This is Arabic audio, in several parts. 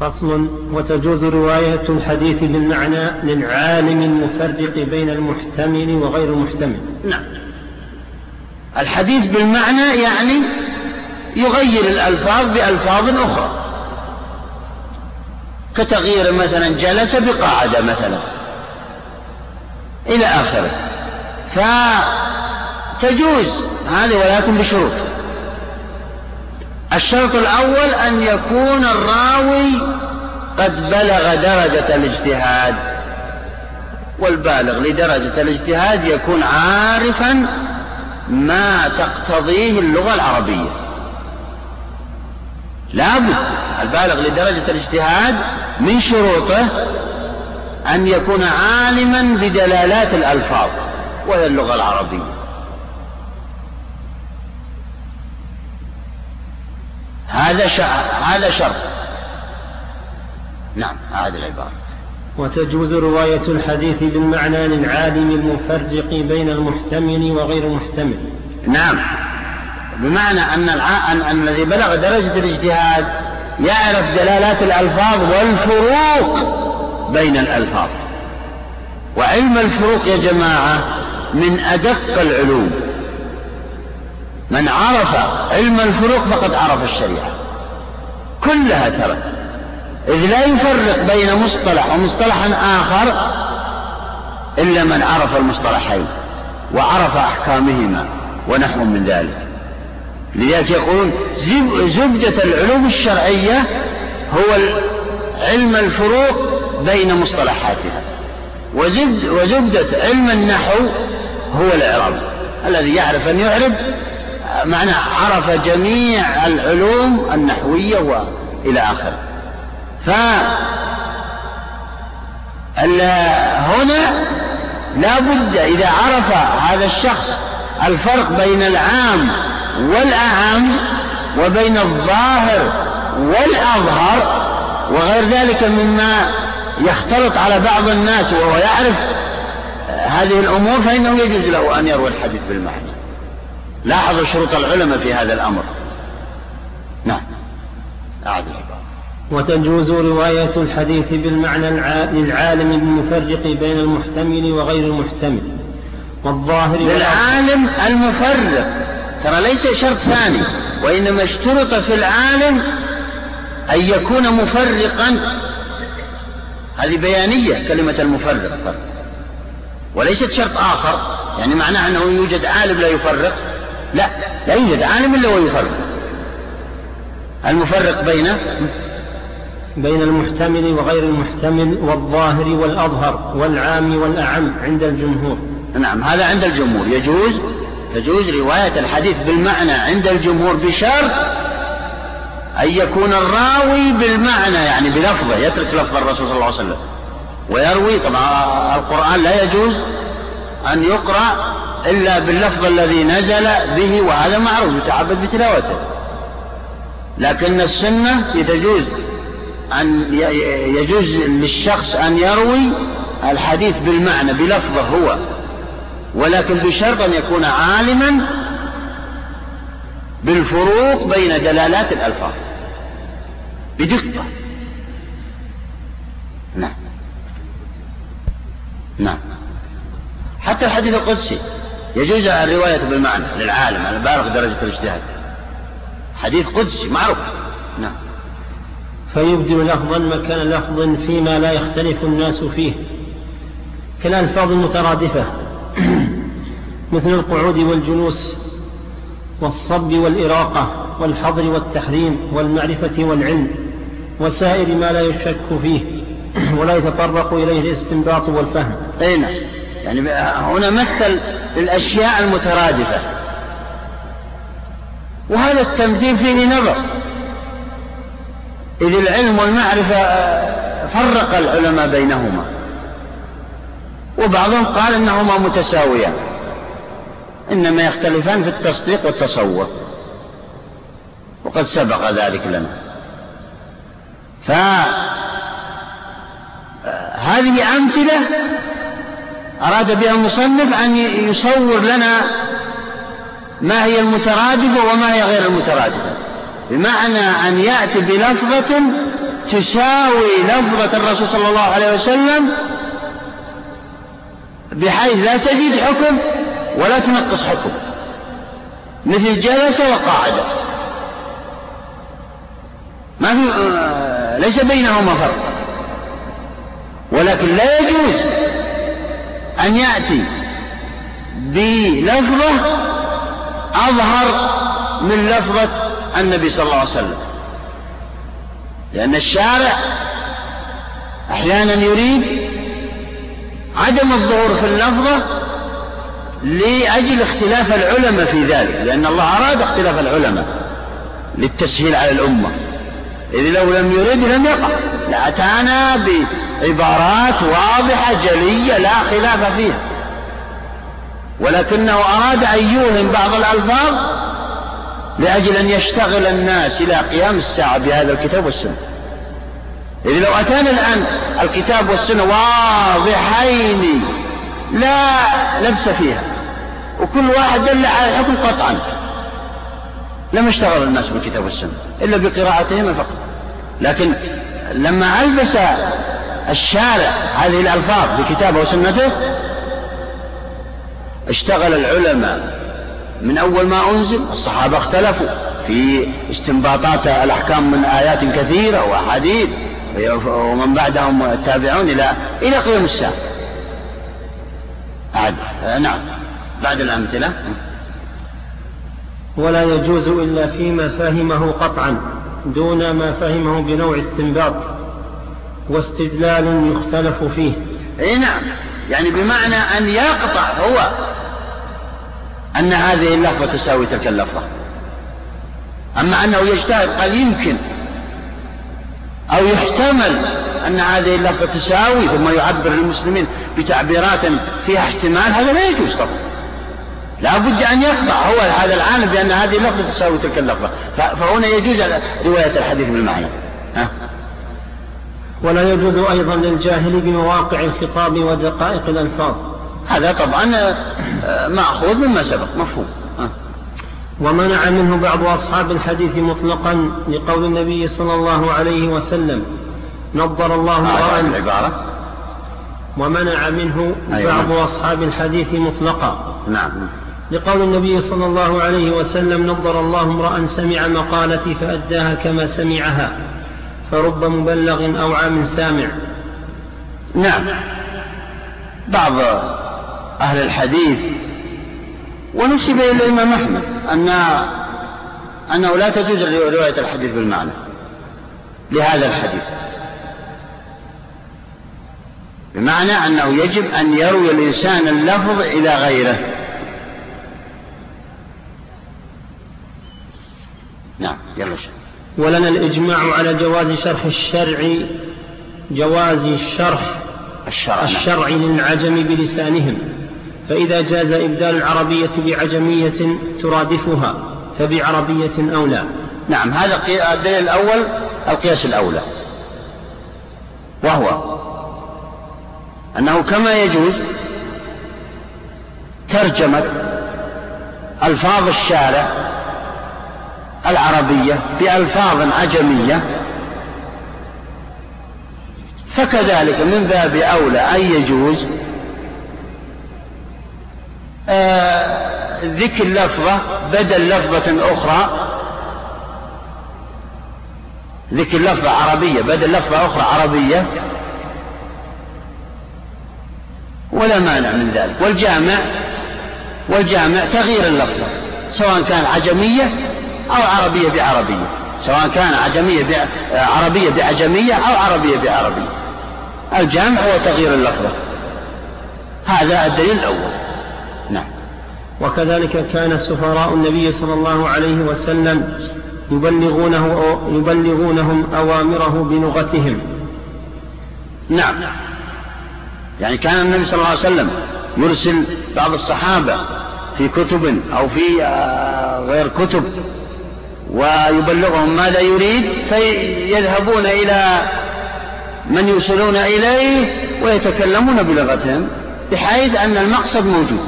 فصل وتجوز رواية الحديث بالمعنى للعالم المفرق بين المحتمل وغير المحتمل نعم. الحديث بالمعنى يعني يغير الألفاظ بألفاظ أخرى. كتغيير مثلا جلس بقعد مثلا. إلى آخره. فتجوز. هذه ولكن بشروط. الشرط الأول أن يكون الراوي قد بلغ درجة الاجتهاد. والبالغ لدرجة الاجتهاد يكون عارفا ما تقتضيه اللغة العربية. لابد البالغ لدرجة الاجتهاد من شروطه أن يكون عالما بدلالات الألفاظ وهي اللغة العربية. هذا هذا شرط. نعم هذه العبارة. وتجوز رواية الحديث بالمعنى للعالم المفرق بين المحتمل وغير المحتمل نعم. بمعنى أن, الع... أن... أن الذي بلغ درجة الاجتهاد يعرف دلالات الألفاظ والفروق بين الألفاظ. وعلم الفروق يا جماعة من أدق العلوم. من عرف علم الفروق فقد عرف الشريعة. كلها ترى إذ لا يفرق بين مصطلح ومصطلح آخر إلا من عرف المصطلحين وعرف أحكامهما ونحو من ذلك. لذلك يقولون زبدة العلوم الشرعية هو علم الفروق بين مصطلحاتها. وزبد وزبدة علم النحو هو الإعراب الذي يعرف أن يعرب معنى عرف جميع العلوم النحوية وإلى آخره. ف هنا لا بد إذا عرف هذا الشخص الفرق بين العام والأعم وبين الظاهر والأظهر وغير ذلك مما يختلط على بعض الناس وهو يعرف هذه الأمور فإنه يجوز له أن يروي الحديث بالمعنى. لاحظوا شروط العلماء في هذا الأمر. نعم. أعد وتجوز رواية الحديث بالمعنى للعالم المفرق بين المحتمل وغير المحتمل. والظاهر للعالم المفرق. ترى ليس شرط ثاني وإنما اشترط في العالم أن يكون مفرقا. هذه بيانية كلمة المفرق وليست شرط آخر يعني معناه أنه يوجد عالم لا يفرق. لا لا يوجد عالم إلا ويفرق المفرق بين بين المحتمل وغير المحتمل والظاهر والأظهر والعام والأعم عند الجمهور. نعم هذا عند الجمهور. يجوز تجوز رواية الحديث بالمعنى عند الجمهور بشرط أن يكون الراوي بالمعنى يعني بلفظه يترك لفظ الرسول صلى الله عليه وسلم. ويروي طبعا القرآن لا يجوز أن يقرأ إلا باللفظ الذي نزل به وهذا معروف يتعبد بتلاوته. لكن السنة يجوز أن يجوز للشخص أن يروي الحديث بالمعنى بلفظه هو. ولكن بشرط أن يكون عالما بالفروق بين دلالات الألفاظ. بدقة. نعم. نعم. حتى الحديث القدسي. يجوز الرواية بالمعنى للعالم على بالغ درجة الاجتهاد. حديث قدسي معروف. نعم. فيبدل لفظا مكان لفظ فيما لا يختلف الناس فيه. كالألفاظ المترادفة. مثل القعود والجلوس والصب والإراقة والحظر والتحريم والمعرفة والعلم وسائر ما لا يشك فيه ولا يتطرق إليه الاستنباط والفهم. أي نعم. يعني هنا مثل الأشياء المترادفة. وهذا التمثيل فيه نظر. إذ العلم والمعرفة آه، فرق العلماء بينهما. وبعضهم قال إنهما متساويان إنما يختلفان في التصديق والتصور. وقد سبق ذلك لنا. فهذه آه، أمثلة أراد بها المصنف أن يصور لنا ما هي المترادفة وما هي غير المترادفة. بمعنى أن يأتي بلفظة تساوي لفظة الرسول صلى الله عليه وسلم بحيث لا تزيد حكم ولا تنقص حكم. مثل جلس وقاعدة ما في ليس بينهما فرق. ولكن لا يجوز أن يأتي بلفظة أظهر من لفظة النبي صلى الله عليه وسلم. لأن الشارع أحيانا يريد عدم الظهور في اللفظة لأجل اختلاف العلماء في ذلك لأن الله أراد اختلاف العلماء للتسهيل على الأمة. إذ لو لم يرد لم يقع. لأتانا بعبارات واضحة جلية لا خلاف فيها. ولكنه أراد أن يوهم بعض الألفاظ لأجل أن يشتغل الناس إلى قيام الساعة بهذا الكتاب والسنة. إذ لو أتانا الآن الكتاب والسنة واضحين لا لبس فيها. وكل واحد دل على الحكم قطعا. لما اشتغل الناس بالكتاب والسنة إلا بقراءتهما فقط. لكن لما ألبس الشارع هذه الألفاظ بكتابه وسنته اشتغل العلماء من أول ما أنزل الصحابة اختلفوا في استنباطات الأحكام من آيات كثيرة وأحاديث ومن بعدهم التابعون إلى إلى قيام الساعة. أعد. نعم. بعد الأمثلة. ولا يجوز إلا فيما فهمه قطعا دون ما فهمه بنوع استنباط واستدلال يختلف فيه. إي نعم. يعني بمعنى أن يقطع هو أن هذه اللفظة تساوي تلك اللفظة. أما أنه يجتهد قال يمكن أو يحتمل أن هذه اللفظة تساوي ثم يعبر للمسلمين بتعبيرات فيها احتمال هذا لا يجوز طبعا. لا بد أن يخضع هو هذا العالم بأن هذه اللفظة تساوي تلك اللفظة. فهنا يجوز رواية الحديث بالمعنى. ها؟ ولا يجوز أيضا للجاهل بمواقع الخطاب ودقائق الألفاظ. هذا طبعا آه، مأخوذ مما سبق مفهوم. ومنع منه بعض أصحاب الحديث مطلقا لقول النبي صلى الله عليه وسلم نظر الله امرأ العبارة. ومنع منه أيوة. بعض أصحاب الحديث مطلقا. نعم. لقول النبي صلى الله عليه وسلم نظر الله امرأ سمع مقالتي فأداها كما سمعها فرب مبلغ أو عام سامع. نعم. بعض أهل الحديث. ونسب إلى الإمام أحمد أن أنه لا تجوز رواية الحديث بالمعنى لهذا الحديث. بمعنى أنه يجب أن يروي الإنسان اللفظ إلى غيره. نعم يلا ولنا الإجماع على جواز شرح الشرع جواز الشرح الشرع, نعم. الشرع للعجم بلسانهم. فإذا جاز إبدال العربية بعجمية ترادفها فبعربية أولى. نعم هذا الدليل الأول القياس الأولى. وهو أنه كما يجوز ترجمة ألفاظ الشارع العربية بألفاظ عجمية فكذلك من باب أولى أن يجوز ذكر لفظة بدل لفظة أخرى. ذكر لفظة عربية بدل لفظة أخرى عربية. ولا مانع من ذلك. والجامع والجامع تغيير اللفظة سواء كان عجمية أو عربية بعربية. سواء كان عجمية عربية بعجمية أو عربية بعربية. الجامع هو تغيير اللفظة. هذا الدليل الأول. وكذلك كان سفراء النبي صلى الله عليه وسلم يبلغونه يبلغونهم أوامره بلغتهم. نعم. يعني كان النبي صلى الله عليه وسلم يرسل بعض الصحابة في كتب أو في آه، غير كتب ويبلغهم ماذا يريد فيذهبون إلى من يوصلون إليه ويتكلمون بلغتهم بحيث أن المقصد موجود.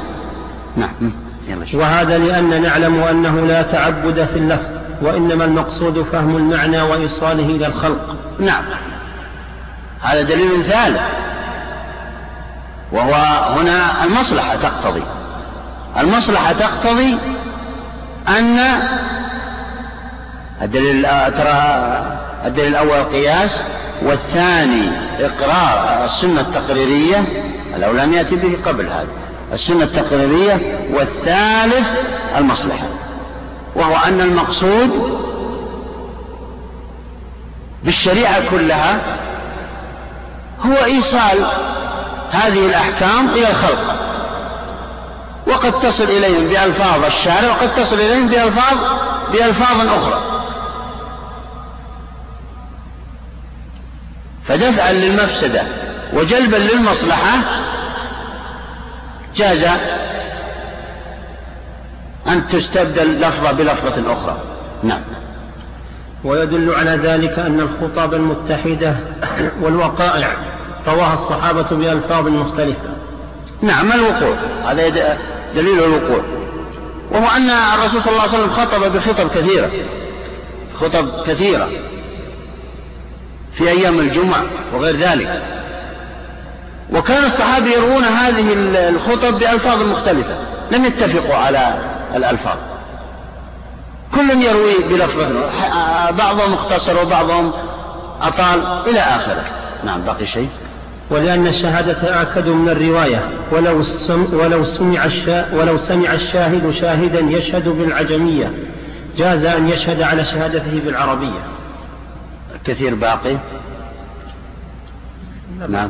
نعم. وهذا لأن نعلم أنه لا تعبد في اللفظ وإنما المقصود فهم المعنى وإيصاله إلى الخلق. نعم. هذا دليل ثالث. وهو هنا المصلحة تقتضي. المصلحة تقتضي أن الدليل ترى الدليل الأول القياس والثاني إقرار السنة التقريرية لو لم يأتي به قبل هذا. السنة التقريرية والثالث المصلحة وهو أن المقصود بالشريعة كلها هو إيصال هذه الأحكام إلى الخلق. وقد تصل إليهم بألفاظ الشارع وقد تصل إليهم بألفاظ بألفاظ أخرى. فدفعا للمفسدة وجلبا للمصلحة جاز أن تستبدل لفظة بلفظة أخرى. نعم. ويدل على ذلك أن الخطاب المتحدة والوقائع رواها الصحابة بألفاظ مختلفة. نعم الوقوع. هذا دليل الوقوع. وهو أن الرسول صلى الله عليه وسلم خطب بخطب كثيرة. خطب كثيرة في أيام الجمعة وغير ذلك. وكان الصحابة يروون هذه الخطب بألفاظ مختلفة. لم يتفقوا على الألفاظ. كل يروي بلفظه بعضهم اختصر وبعضهم أطال إلى آخره. نعم باقي شيء؟ ولأن الشهادة آكد من الرواية. ولو سم ولو سمع الشا ولو سمع الشاهد شاهدا يشهد بالعجمية. جاز أن يشهد على شهادته بالعربية. كثير باقي؟ نعم.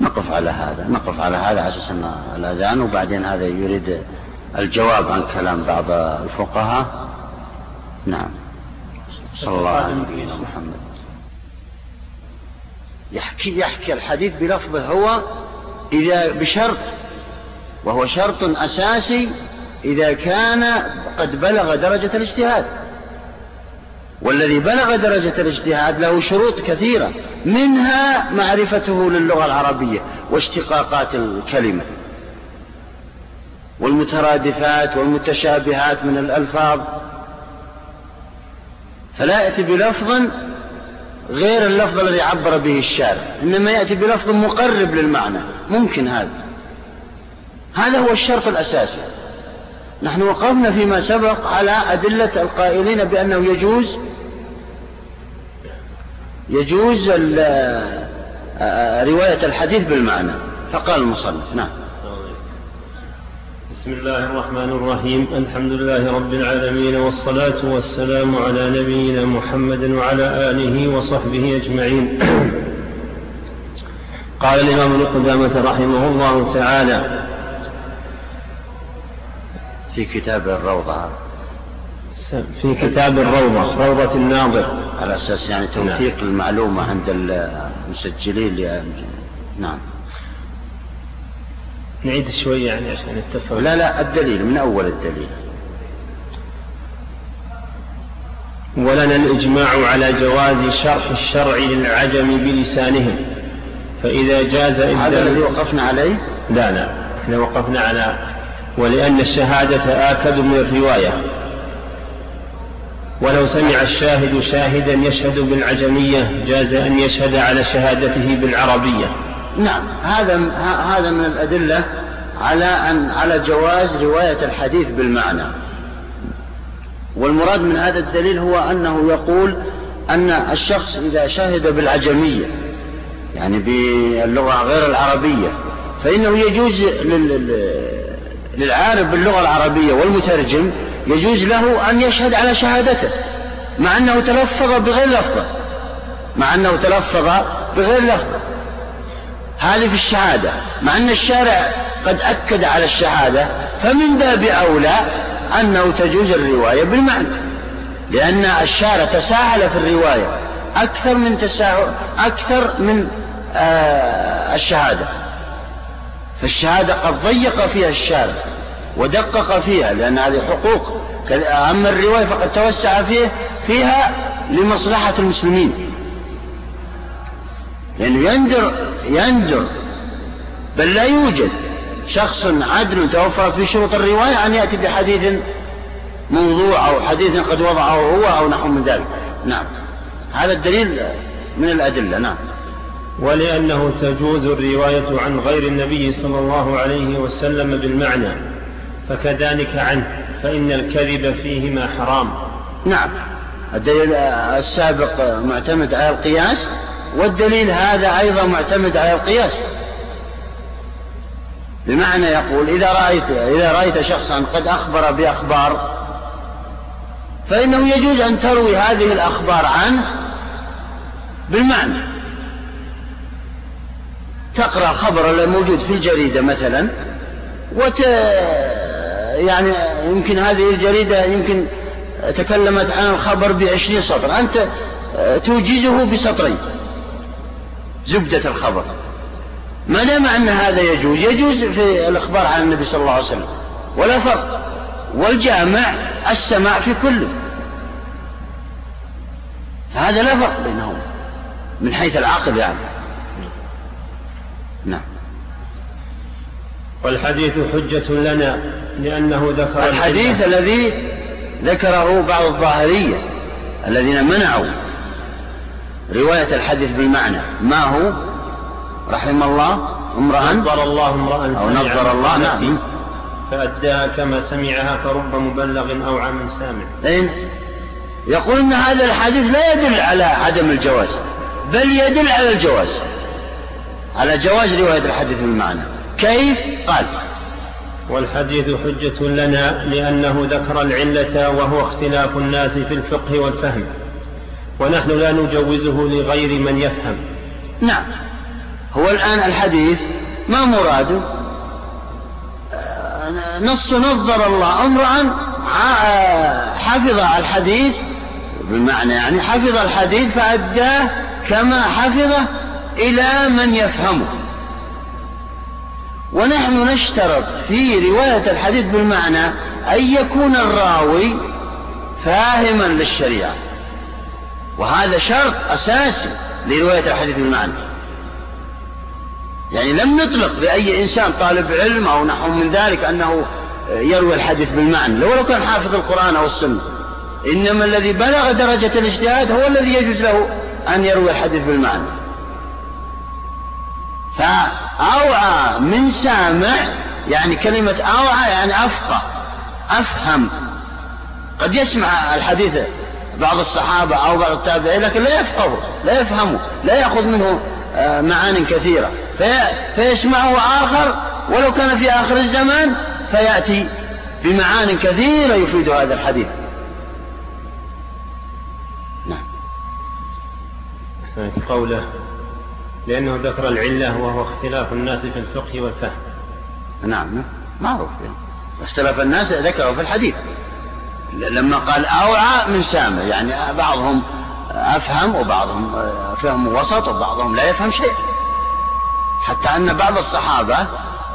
نقف على هذا نقف على هذا على أساس أن الأذان وبعدين هذا يريد الجواب عن كلام بعض الفقهاء. نعم. صلى الله نبينا محمد. يحكي يحكي الحديث بلفظه هو إذا بشرط وهو شرط أساسي إذا كان قد بلغ درجة الاجتهاد. والذي بلغ درجة الاجتهاد له شروط كثيرة منها معرفته للغة العربية واشتقاقات الكلمة والمترادفات والمتشابهات من الألفاظ. فلا يأتي بلفظ غير اللفظ الذي عبر به الشارع إنما يأتي بلفظ مقرب للمعنى ممكن هذا. هذا هو الشرط الأساسي. نحن وقفنا فيما سبق على أدلة القائلين بأنه يجوز يجوز رواية الحديث بالمعنى. فقال المصنف نعم. بسم الله الرحمن الرحيم. الحمد لله رب العالمين والصلاة والسلام على نبينا محمد وعلى آله وصحبه أجمعين. قال الإمام ابن قدامة رحمه الله تعالى في كتاب الروضة. في كتاب الروضة. روضة الناظر. على أساس يعني توثيق نعم. المعلومة عند المسجلين نعم. نعيد شوية يعني عشان يتصل لا لا الدليل من أول الدليل. ولنا الإجماع على جواز شرح الشرع للعجم بلسانهم. فإذا جاز هذا الذي وقفنا عليه؟ لا لا إحنا وقفنا على ولأن الشهادة آكد من الرواية. ولو سمع الشاهد شاهدا يشهد بالعجمية جاز أن يشهد على شهادته بالعربية. نعم هذا هذا من الأدلة على أن على جواز رواية الحديث بالمعنى. والمراد من هذا الدليل هو أنه يقول أن الشخص إذا شهد بالعجمية يعني باللغة غير العربية فإنه يجوز للعارف باللغة العربية والمترجم يجوز له أن يشهد على شهادته مع أنه تلفظ بغير لفظة مع أنه تلفظ بغير لفظة. هذه في الشهادة مع أن الشارع قد أكد على الشهادة فمن باب أولى أنه تجوز الرواية بالمعنى لأن الشارع تساهل في الرواية أكثر من تساهل أكثر من آه الشهادة. فالشهادة قد ضيق فيها الشارع. ودقق فيها لأن هذه حقوق. أما الرواية فقد توسع فيه فيها لمصلحة المسلمين. لأنه يندر يندر بل لا يوجد شخص عدل توفر في شروط الرواية أن يأتي بحديث موضوع أو حديث قد وضعه هو أو نحو من ذلك. نعم. هذا الدليل من الأدلة. نعم. ولأنه تجوز الرواية عن غير النبي صلى الله عليه وسلم بالمعنى. فكذلك عنه فإن الكذب فيهما حرام. نعم. الدليل السابق معتمد على القياس والدليل هذا أيضا معتمد على القياس. بمعنى يقول إذا رأيت إذا رأيت شخصا قد أخبر بأخبار فإنه يجوز أن تروي هذه الأخبار عنه بالمعنى. تقرأ الخبر الموجود في الجريدة مثلا وت يعني يمكن هذه الجريدة يمكن تكلمت عن الخبر بعشرين سطر. أنت توجزه بسطرين. زبدة الخبر. ما دام أن هذا يجوز يجوز في الإخبار عن النبي صلى الله عليه وسلم. ولا فرق. والجامع السماع في كله. فهذا لا فرق بينهم من حيث العقل يعني. نعم. والحديث حجة لنا لأنه ذكر الحديث الذي ذكره بعض الظاهرية الذين منعوا رواية الحديث بالمعنى. ما هو؟ رحم الله امرأ نظر الله امرأ أو نظر الله نعم. فأداها كما سمعها فرب مبلغ أوعى من سامع. أين يقول أن هذا الحديث لا يدل على عدم الجواز بل يدل على الجواز على جواز رواية الحديث بالمعنى. كيف؟ قال. والحديث حجة لنا لأنه ذكر العلة وهو اختلاف الناس في الفقه والفهم. ونحن لا نجوزه لغير من يفهم. نعم. هو الآن الحديث ما مراده؟ نص نظر الله أمرأ حفظ الحديث بالمعنى يعني حفظ الحديث فأداه كما حفظه إلى من يفهمه. ونحن نشترط في رواية الحديث بالمعنى أن يكون الراوي فاهما للشريعة. وهذا شرط أساسي لرواية الحديث بالمعنى. يعني لم نطلق لأي إنسان طالب علم أو نحو من ذلك أنه يروي الحديث بالمعنى. لو كان حافظ القرآن أو السنة. إنما الذي بلغ درجة الاجتهاد هو الذي يجوز له أن يروي الحديث بالمعنى. فأوعى من سامع يعني كلمة أوعى يعني أفقه أفهم. قد يسمع الحديث بعض الصحابة أو بعض التابعين لكن لا يفقهه لا يفهمه لا يأخذ منه آه، معان كثيرة. في فيسمعه آخر ولو كان في آخر الزمان فيأتي بمعان كثيرة يفيد هذا الحديث. نعم. قوله. لأنه ذكر العلة وهو اختلاف الناس في الفقه والفهم. نعم معروف يعني. اختلاف الناس ذكروا في الحديث. لما قال أوعى من سامع يعني بعضهم أفهم وبعضهم فهم وسط وبعضهم لا يفهم شيء. حتى أن بعض الصحابة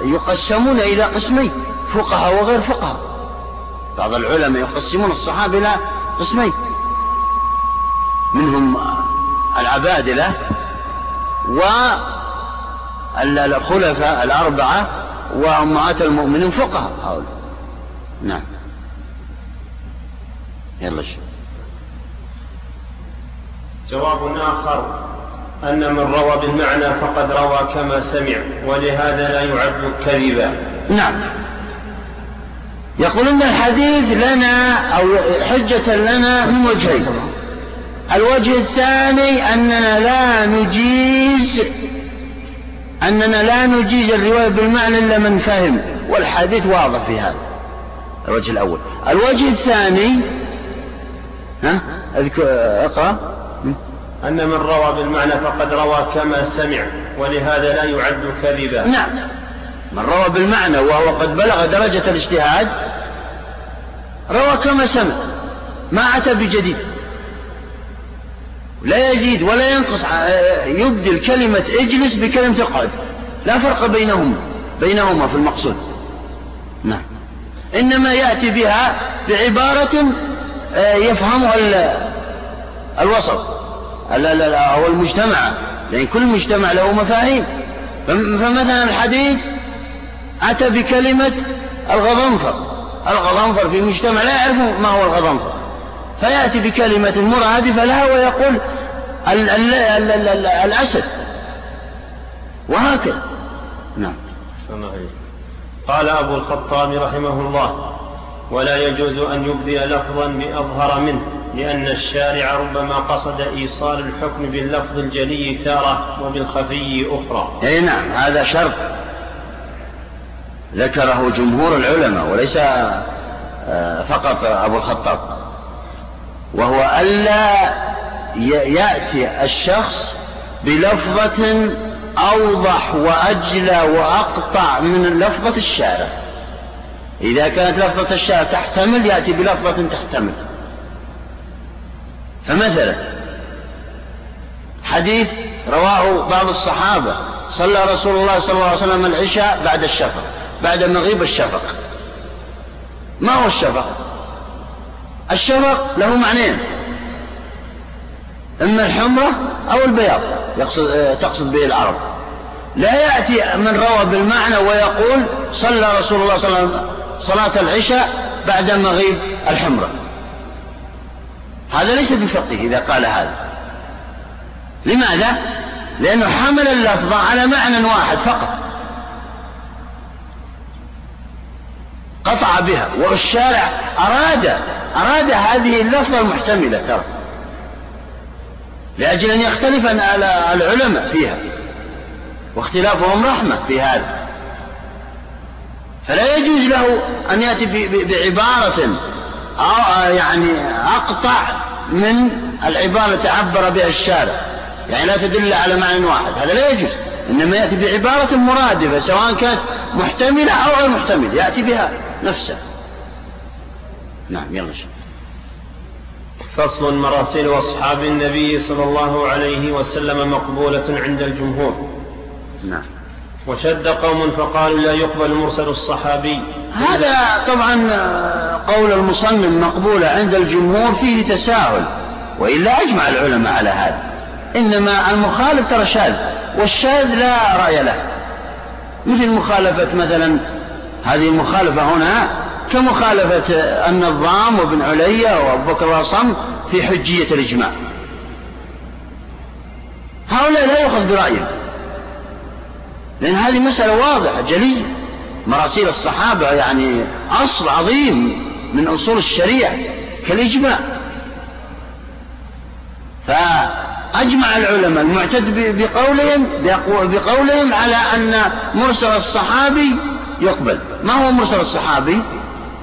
يقسمون إلى قسمين فقهاء وغير فقهاء. بعض العلماء يقسمون الصحابة إلى قسمين. منهم العبادلة والخلفاء الأربعة وأمهات المؤمنين فقهاء. هؤلاء. نعم. يلا شو. جواب آخر. أن من روى بالمعنى فقد روى كما سمع ولهذا لا يعد كذبا. نعم. يقولون الحديث لنا أو حجة لنا من وجهين. الوجه الثاني أننا لا نجيز أننا لا نجيز الرواية بالمعنى إلا من فهم والحديث واضح في هذا. الوجه الأول. الوجه الثاني ها؟ اقرأ. أن من روى بالمعنى فقد روى كما سمع ولهذا لا يعد كذبا. نعم. من روى بالمعنى وهو قد بلغ درجة الاجتهاد روى كما سمع ما أتى بجديد. لا يزيد ولا ينقص يبدل كلمة اجلس بكلمة اقعد. لا فرق بينهما بينهما في المقصود. نعم. إنما يأتي بها بعبارة آه، يفهمها الوسط أو المجتمع. لأن كل مجتمع له مفاهيم. فمثلا الحديث أتى بكلمة الغضنفر. الغضنفر في مجتمع لا يعرفون ما هو الغضنفر. فيأتي بكلمة مرادفة لها ويقول ال ال ال ال ال الأسد. وهكذا. نعم. قال أبو الخطاب رحمه الله ولا يجوز أن يبدي لفظا بأظهر منه لأن الشارع ربما قصد إيصال الحكم باللفظ الجلي تارة وبالخفي أخرى. أي نعم هذا شرط. ذكره جمهور العلماء وليس آه، فقط أبو الخطاب. وهو ألا يأتي الشخص بلفظة أوضح وأجلى وأقطع من لفظة الشارع. إذا كانت لفظة الشارع تحتمل يأتي بلفظة تحتمل. فمثلا حديث رواه بعض الصحابة صلى رسول الله صلى الله عليه وسلم العشاء بعد الشفق بعد مغيب الشفق. ما هو الشفق؟ الشفق له معنيين. إما الحمرة أو البياض يقصد تقصد به العرب. لا يأتي من روى بالمعنى ويقول صلى رسول الله صلى الله عليه وسلم صلاة العشاء بعد مغيب الحمرة. هذا ليس بفقه إذا قال هذا. لماذا؟ لأنه حمل اللفظ على معنى واحد فقط. قطع بها والشارع أراد أراد هذه اللفظة المحتملة ترى. لأجل أن يختلف العلماء فيها واختلافهم رحمة في هذا. فلا يجوز له أن يأتي بعبارة أو يعني أقطع من العبارة التي عبر بها الشارع. يعني لا تدل على معنى واحد. هذا لا يجوز. إنما يأتي بعبارة مرادفة سواء كانت محتملة أو غير محتملة يأتي بها نفسه. نعم يلا شو. فصل مراسيل أصحاب النبي صلى الله عليه وسلم مقبولة عند الجمهور. نعم. وشد قوم فقالوا لا يقبل مرسل الصحابي. هذا طبعا قول المصنف مقبولة عند الجمهور فيه تساهل وإلا أجمع العلماء على هذا. إنما المخالف ترى شاذ والشاذ لا رأي له. مثل مخالفة مثلا هذه المخالفة هنا كمخالفة النظام وابن عليا وأبو بكر الأصم في حجية الإجماع. هؤلاء لا يؤخذ برأيهم. لأن هذه مسألة واضحة جلية. مراسيل الصحابة يعني أصل عظيم من أصول الشريعة كالإجماع. فأجمع العلماء المعتد بقولهم بقولهم على أن مرسل الصحابي يقبل. ما هو مرسل الصحابي؟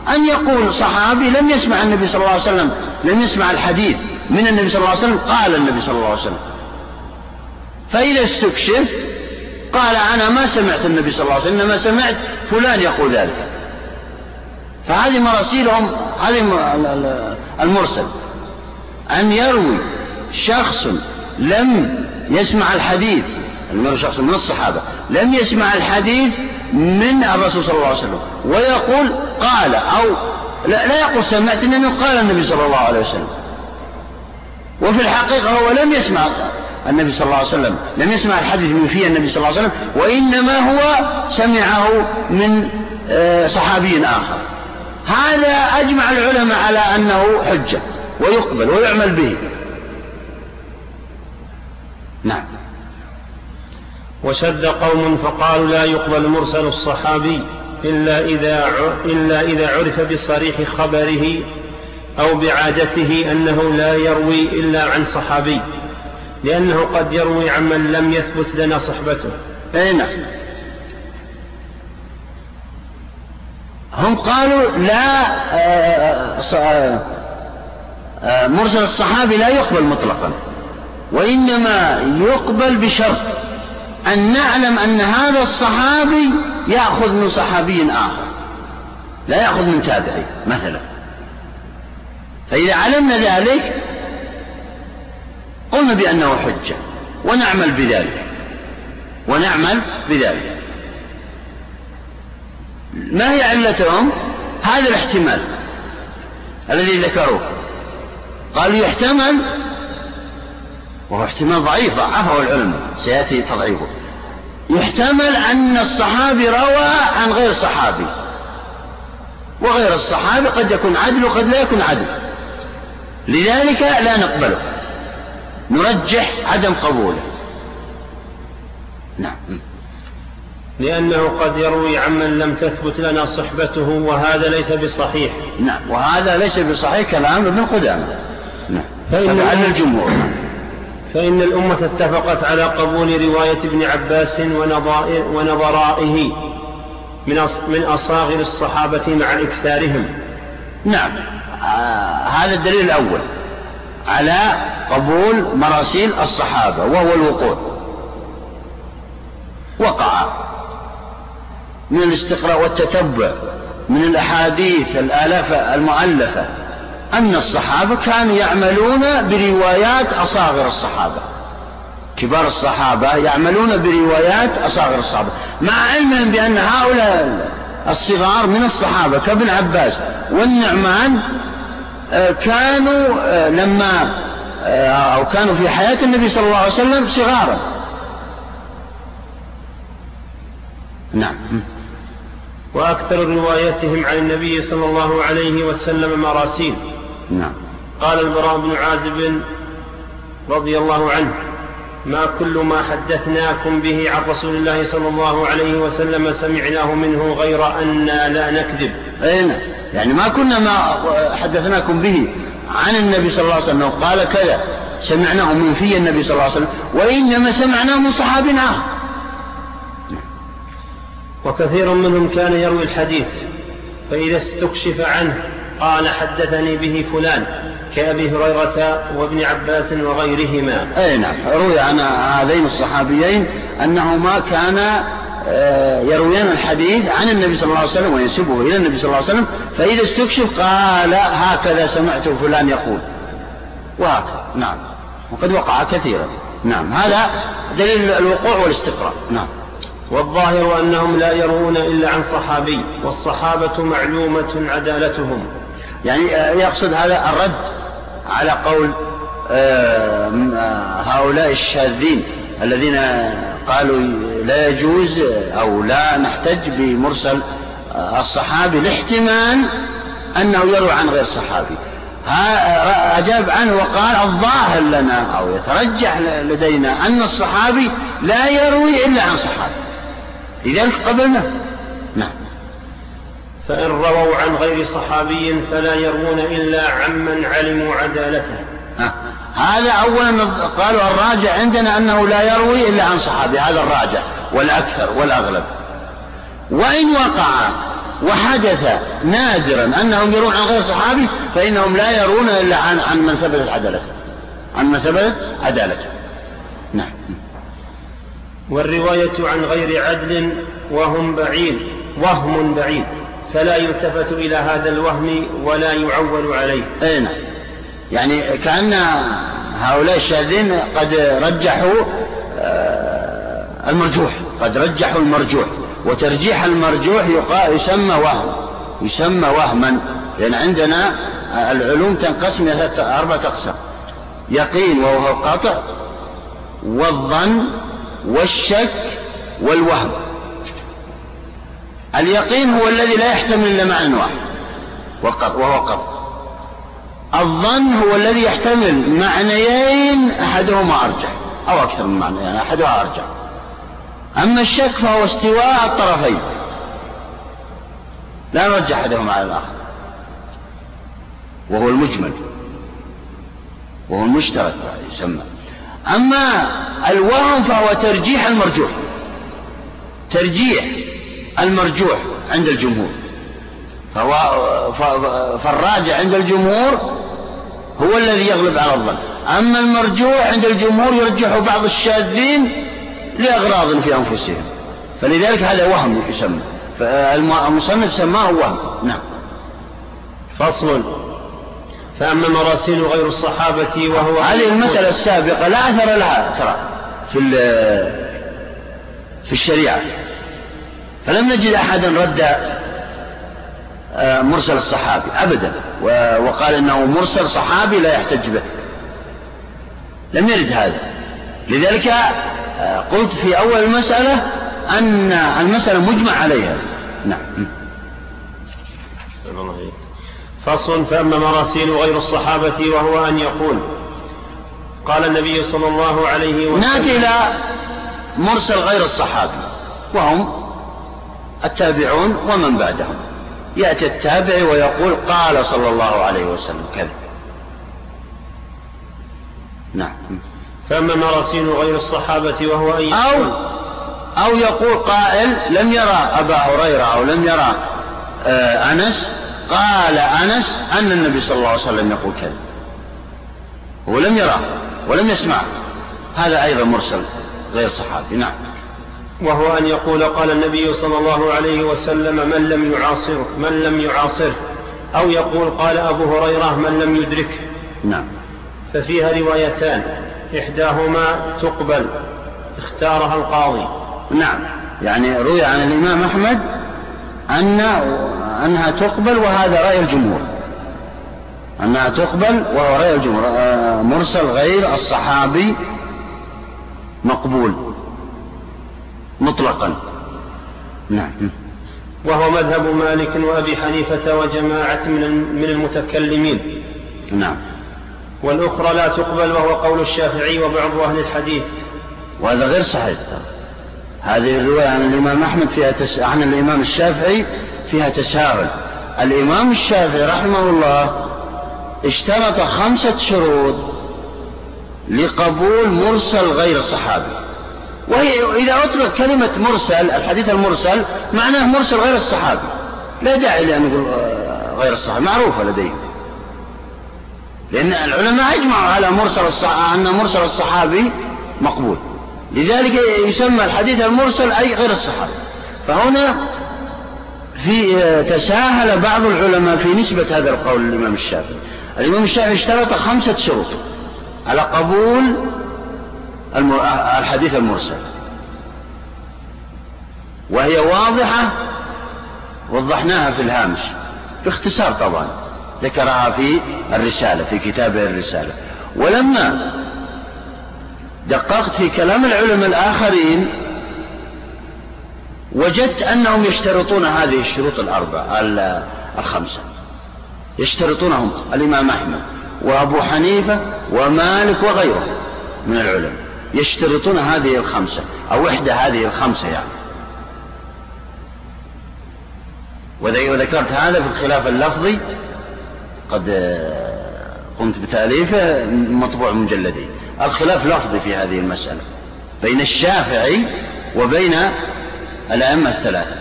أن يقول صحابي لم يسمع النبي صلى الله عليه وسلم لم يسمع الحديث من النبي صلى الله عليه وسلم قال النبي صلى الله عليه وسلم. فإذا استكشف قال أنا ما سمعت النبي صلى الله عليه وسلم إنما سمعت فلان يقول ذلك. فهذه مراسيلهم هذه المرسل. أن يروي شخص لم يسمع الحديث المرء شخص من الصحابة. لم يسمع الحديث من الرسول صلى الله عليه وسلم. ويقول قال أو لا, لا يقول سمعت إنه قال النبي صلى الله عليه وسلم. وفي الحقيقة هو لم يسمع النبي صلى الله عليه وسلم. لم يسمع الحديث من فيه النبي صلى الله عليه وسلم. وإنما هو سمعه من آه، صحابي آخر. هذا أجمع العلماء على أنه حجة ويقبل ويعمل به. نعم. وشد قوم فقالوا لا يقبل مرسل الصحابي إلا إذا إلا إذا عرف بصريح خبره أو بعادته أنه لا يروي إلا عن صحابي لأنه قد يروي عمن لم يثبت لنا صحبته. أي نعم هم قالوا لا آه، آه، آه، مرسل الصحابي لا يقبل مطلقا وإنما يقبل بشرط. أن نعلم أن هذا الصحابي يأخذ من صحابي آخر. لا يأخذ من تابعي مثلا. فإذا علمنا ذلك قلنا بأنه حجة ونعمل بذلك. ونعمل بذلك. ما هي علتهم؟ هذا الاحتمال الذي ذكروه. قالوا يحتمل وهو احتمال ضعيف ضعفه العلماء سيأتي تضعيفه. يحتمل أن الصحابي روى عن غير صحابي. وغير الصحابي قد يكون عدل وقد لا يكون عدل. لذلك لا نقبله. نرجح عدم قبوله. نعم. لأنه قد يروي عمن لم تثبت لنا صحبته وهذا ليس بصحيح. نعم. وهذا ليس بصحيح كلام ابن قدامة. نعم. فإن على الجمهور. فإن الأمة اتفقت على قبول رواية ابن عباس ونظرائه من أصاغر الصحابة مع إكثارهم. نعم. آه هذا الدليل الأول على قبول مراسيل الصحابة وهو الوقوع. وقع من الاستقراء والتتبع من الأحاديث الآلاف المؤلفة أن الصحابة كانوا يعملون بروايات أصاغر الصحابة. كبار الصحابة يعملون بروايات أصاغر الصحابة. مع علمهم بأن هؤلاء الصغار من الصحابة كابن عباس والنعمان آه، كانوا آه، لما آه، أو كانوا في حياة النبي صلى الله عليه وسلم صغارا. نعم. وأكثر روايتهم عن النبي صلى الله عليه وسلم مراسيل. نعم. قال البراء بن عازب رضي الله عنه ما كل ما حدثناكم به عن رسول الله صلى الله عليه وسلم سمعناه منه غير أنا لا نكذب. أي نعم. يعني ما كنا ما حدثناكم به عن النبي صلى الله عليه وسلم. قال كذا سمعناه من في النبي صلى الله عليه وسلم وإنما سمعناه من صحاب آخر. وكثير منهم كان يروي الحديث فإذا استكشف عنه قال حدثني به فلان كأبي هريرة وابن عباس وغيرهما. أي نعم. روي عن هذين الصحابيين أنهما كانا آه، يرويان الحديث عن النبي صلى الله عليه وسلم وينسبه إلى النبي صلى الله عليه وسلم فإذا استكشف قال هكذا سمعت فلان يقول. وهكذا. نعم. وقد وقع كثيرا. نعم. هذا دليل الوقوع والاستقراء. نعم. والظاهر أنهم لا يروون إلا عن صحابي والصحابة معلومة عدالتهم. يعني آه، يقصد هذا الرد على قول آه، آه، هؤلاء الشاذين الذين قالوا لا يجوز أو لا نحتج بمرسل الصحابي لاحتمال أنه يروي عن غير صحابي. أجاب عنه وقال الظاهر لنا أو يترجح لدينا أن الصحابي لا يروي إلا عن صحابي. لذلك قبلنا. نعم. فإن رووا عن غير صحابي فلا يروون إلا عمن علموا عدالته. هذا أولا قالوا الراجع عندنا أنه لا يروي إلا عن صحابي هذا الراجع والأكثر والأغلب. وإن وقع وحدث نادرا أنهم يرون عن غير صحابي فإنهم لا يرون إلا عن عن من ثبتت عدالته. عن من ثبتت عدالته. نعم. والرواية عن غير عدل وهم بعيد وهم بعيد. فلا يلتفت إلى هذا الوهم ولا يعول عليه. أي نعم. يعني كأن هؤلاء الشاذين قد رجحوا آه، المرجوح قد رجحوا المرجوح وترجيح المرجوح يسمى وهم يسمى وهما لأن عندنا العلوم تنقسم إلى أربعة أقسام يقين وهو القطع والظن والشك والوهم. اليقين هو الذي لا يحتمل إلا معنى واحد. وهو قطع الظن هو الذي يحتمل معنيين أحدهما أرجح أو أكثر من معنى يعني أحدها أرجح. أما الشك فهو استواء الطرفين. لا نرجح أحدهما على الآخر. وهو المجمل. وهو المشترك يسمى. أما الوهم فهو ترجيح المرجوح. ترجيح. المرجوح عند الجمهور. فهو فالراجع عند الجمهور هو الذي يغلب على الظن. أما المرجوح عند الجمهور يرجح بعض الشاذين لأغراض في أنفسهم. فلذلك هذا وهم يسمى. فالمصنف سماه وهم. نعم. فصل. فأما مراسيل غير الصحابة وهو هذه المسألة السابقة لا أثر لها ترى في في الشريعة. فلم نجد أحدا رد آه، مرسل الصحابي أبدا. وقال إنه مرسل صحابي لا يحتج به. لم يرد هذا. لذلك آه، قلت في أول المسألة أن المسألة مجمع عليها. نعم. فصل فأما مراسيل غير الصحابة وهو أن يقول قال النبي صلى الله عليه وسلم ناتي إلى مرسل غير الصحابي. وهم التابعون ومن بعدهم. يأتي التابع ويقول قال صلى الله عليه وسلم كذا. نعم. فأما مراسيل غير الصحابة وهو أن أو أو يقول قائل لم يرى أبا هريرة أو لم يرى آه أنس قال أنس أن النبي صلى الله عليه وسلم يقول كذا. هو لم يراه ولم يسمعه هذا أيضا مرسل غير صحابي. نعم. وهو أن يقول قال النبي صلى الله عليه وسلم من لم يعاصره من لم يعاصره أو يقول قال أبو هريرة من لم يدركه نعم. ففيها روايتان. إحداهما تقبل اختارها القاضي. نعم. يعني روي عن الإمام أحمد أن أنها تقبل وهذا رأي الجمهور. أنها تقبل وهو رأي الجمهور. آه، مرسل غير الصحابي مقبول. مطلقا. نعم. وهو مذهب مالك وأبي حنيفة وجماعة من المتكلمين. نعم. والأخرى لا تقبل وهو قول الشافعي وبعض أهل الحديث. وهذا غير صحيح. هذه الرواية عن الإمام أحمد فيها تس... عن الإمام الشافعي فيها تساهل. الإمام الشافعي رحمه الله اشترط خمسة شروط لقبول مرسل غير الصحابي وهي إذا أطلق كلمة مرسل الحديث المرسل معناه مرسل غير الصحابي. لا داعي لأن نقول آه، غير الصحابي. معروفة لديهم. لأن العلماء أجمعوا على مرسل الصحابي أن مرسل الصحابي مقبول. لذلك يسمى الحديث المرسل أي غير الصحابي. فهنا في تساهل بعض العلماء في نسبة هذا القول للإمام الشافعي. الإمام الشافعي اشترط خمسة شروط. على قبول الحديث المرسل. وهي واضحة وضحناها في الهامش. باختصار طبعا ذكرها في الرسالة في كتابه الرسالة. ولما دققت في كلام العلماء الآخرين وجدت أنهم يشترطون هذه الشروط الأربعة الخمسة. يشترطونهم الإمام أحمد وأبو حنيفة ومالك وغيره من العلماء. يشترطون هذه الخمسة أو إحدى هذه الخمسة يعني. وذكرت هذا في الخلاف اللفظي قد قمت بتأليفه مطبوع مجلدين الخلاف لفظي في هذه المسألة بين الشافعي وبين الأئمة الثلاثة.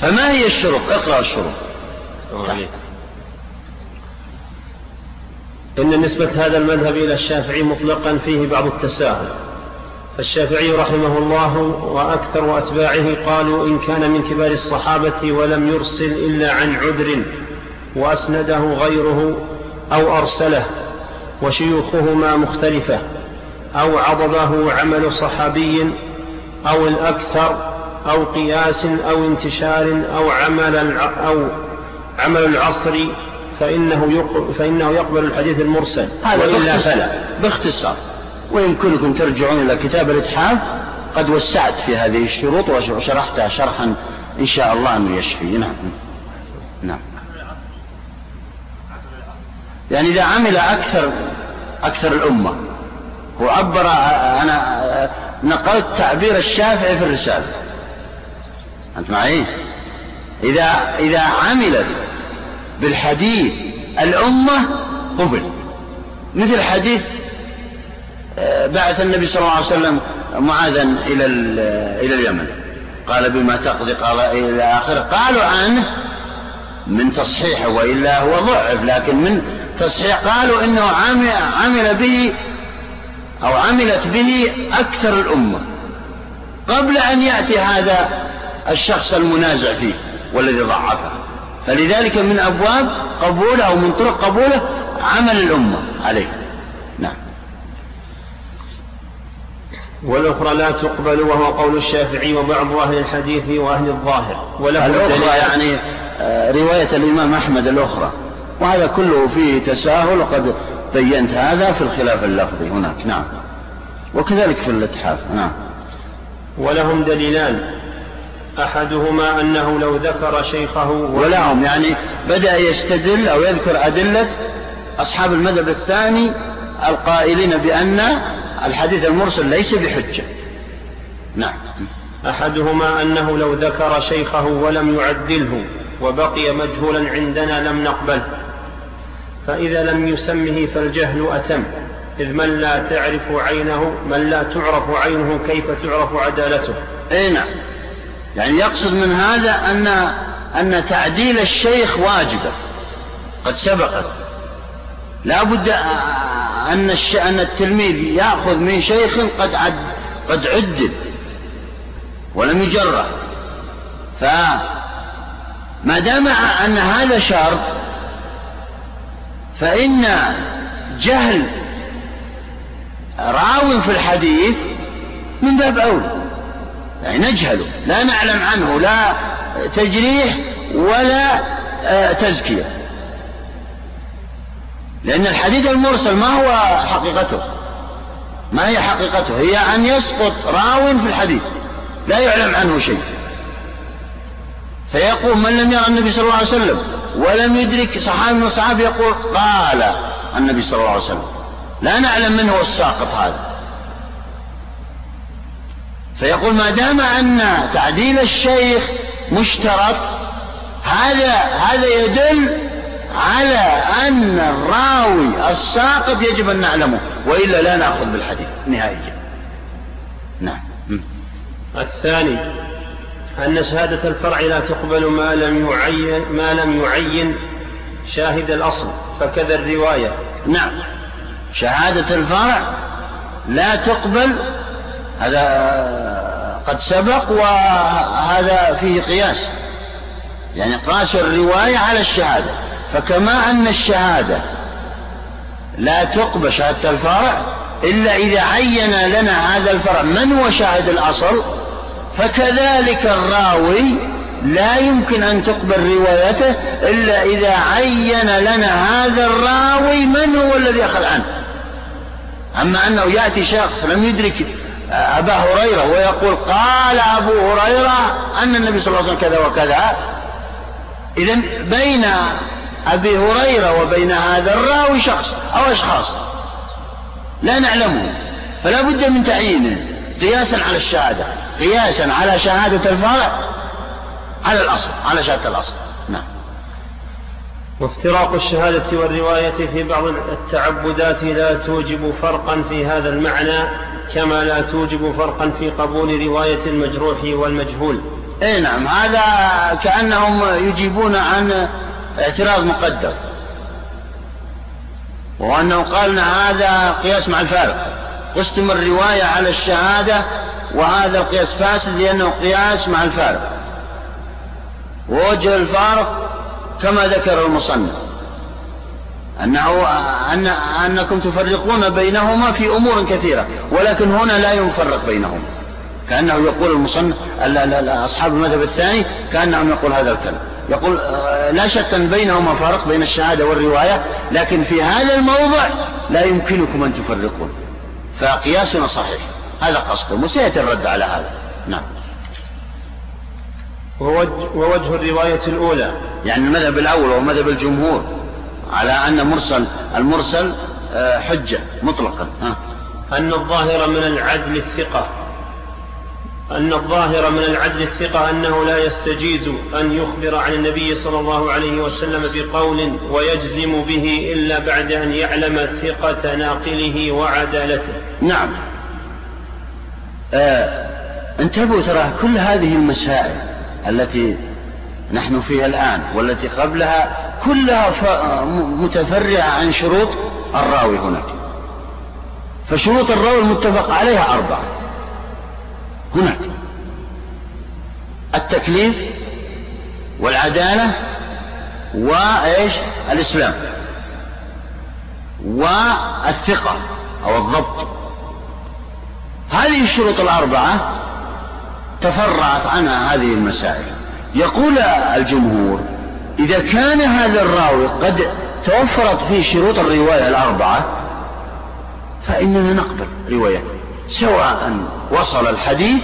فما هي الشروط؟ اقرأ الشروط. إن نسبة هذا المذهب إلى الشافعي مطلقا فيه بعض التساهل. فالشافعي رحمه الله وأكثر أتباعه قالوا إن كان من كبار الصحابة ولم يرسل إلا عن عذر وأسنده غيره أو أرسله وشيوخهما مختلفة أو عضده عمل صحابي أو الأكثر أو قياس أو انتشار أو عمل أو عمل العصر فإنه يقبل, فإنه يقبل الحديث المرسل. هذا وإلا فلا. باختصار. ويمكنكم ترجعون إلى كتاب الإتحاف قد وسعت في هذه الشروط وشرحتها شرحا إن شاء الله أنه يشفي. نعم. نعم. يعني إذا عمل أكثر أكثر الأمة وعبر أنا نقلت تعبير الشافعي في الرسالة. أنت معي؟ إذا إذا عمل بالحديث الأمة قبل. مثل حديث آه، بعث النبي صلى الله عليه وسلم معاذا إلى إلى اليمن. قال بما تقضي قال إلى آخره قالوا عنه من تصحيحه وإلا هو ضعف لكن من تصحيح قالوا إنه عمل به أو عملت به أكثر الأمة قبل أن يأتي هذا الشخص المنازع فيه والذي ضعفه. فلذلك من أبواب قبوله أو من طرق قبوله عمل الأمة عليه. نعم. والأخرى لا تقبل وهو قول الشافعي وبعض أهل الحديث وأهل الظاهر. وله الأخرى يعني آه، رواية الإمام أحمد الأخرى. وهذا كله فيه تساهل وقد بينت هذا في الخلاف اللفظي هناك. نعم. وكذلك في الاتحاف نعم. ولهم دليلان. أحدهما أنه لو ذكر شيخه ولهم يعني بدأ يستدل أو يذكر أدلة أصحاب المذهب الثاني القائلين بأن الحديث المرسل ليس بحجة. نعم. أحدهما أنه لو ذكر شيخه ولم يعدله وبقي مجهولا عندنا لم نقبله. فإذا لم يسمه فالجهل أتم. إذ من لا تعرف عينه من لا تعرف عينه كيف تعرف عدالته؟ أي نعم. يعني يقصد من هذا أن أن تعديل الشيخ واجبة. قد سبقت لا بد أن أن التلميذ يأخذ من شيخ قد عد قد عدل ولم يجرح فما دام أن هذا شرط فإن جهل راو في الحديث من باب أولى. يعني نجهله لا نعلم عنه لا تجريح ولا آه، تزكية. لأن الحديث المرسل ما هو حقيقته ما هي حقيقته؟ هي أن يسقط راو في الحديث لا يعلم عنه شيء. فيقول من لم يرى النبي صلى الله عليه وسلم ولم يدرك صحابي من الصحابة يقول قال النبي صلى الله عليه وسلم. لا نعلم من هو الساقط هذا. فيقول ما دام أن تعديل الشيخ مشترط هذا هذا يدل على أن الراوي الساقط يجب أن نعلمه وإلا لا نأخذ بالحديث. نهائيا نعم. الثاني أن شهادة الفرع لا تقبل ما لم يعين ما لم يعين شاهد الأصل فكذا الرواية. نعم. شهادة الفرع لا تقبل هذا قد سبق وهذا فيه قياس. يعني قاس الرواية على الشهادة. فكما أن الشهادة لا تقبل شهادة الفرع إلا إذا عين لنا هذا الفرع من هو شاهد الأصل فكذلك الراوي لا يمكن أن تقبل روايته إلا إذا عين لنا هذا الراوي من هو الذي أخذ عنه. أما أنه يأتي شخص لم يدرك أبا هريرة ويقول قال أبو هريرة أن النبي صلى الله عليه وسلم كذا وكذا. إذا بين أبي هريرة وبين هذا الراوي شخص أو أشخاص لا نعلمه فلا بد من تعيينه قياسا على الشهادة قياسا على شهادة الفرع على الأصل على شهادة الأصل. وافتراق الشهادة والرواية في بعض التعبدات لا توجب فرقا في هذا المعنى كما لا توجب فرقا في قبول رواية المجروح والمجهول. اي نعم هذا كأنهم يجيبون عن اعتراض مقدر. وأنه قال هذا قياس مع الفارق. قسم الرواية على الشهادة وهذا القياس فاسد لأنه قياس مع الفارق. ووجه الفارق كما ذكر المصنف أنه أن أنكم تفرقون بينهما في أمور كثيرة ولكن هنا لا يفرق بينهما كأنه يقول المصنف أصحاب المذهب الثاني كأنهم يقول هذا الكلام. يقول آه، لا شك أن بينهما فرق بين الشهادة والرواية لكن في هذا الموضع لا يمكنكم أن تفرقون فقياسنا صحيح. هذا قصده وسيأتي الرد على هذا. نعم. ووجه الرواية الأولى. يعني المذهب الأول وهو مذهب الجمهور على أن مرسل المرسل آه، حجة مطلقا ها. أن الظاهر من العدل الثقة. أن الظاهر من العدل الثقة أنه لا يستجيز أن يخبر عن النبي صلى الله عليه وسلم بقول ويجزم به إلا بعد أن يعلم ثقة ناقله وعدالته. نعم. آه انتبهوا ترى كل هذه المسائل التي نحن فيها الآن والتي قبلها كلها متفرعة عن شروط الراوي هناك. فشروط الراوي المتفق عليها أربعة. هناك التكليف والعدالة وإيش؟ الإسلام. والثقة أو الضبط. هذه الشروط الأربعة تفرعت عنها هذه المسائل. يقول الجمهور إذا كان هذا الراوي قد توفرت فيه شروط الرواية الأربعة فإننا نقبل روايته سواء وصل الحديث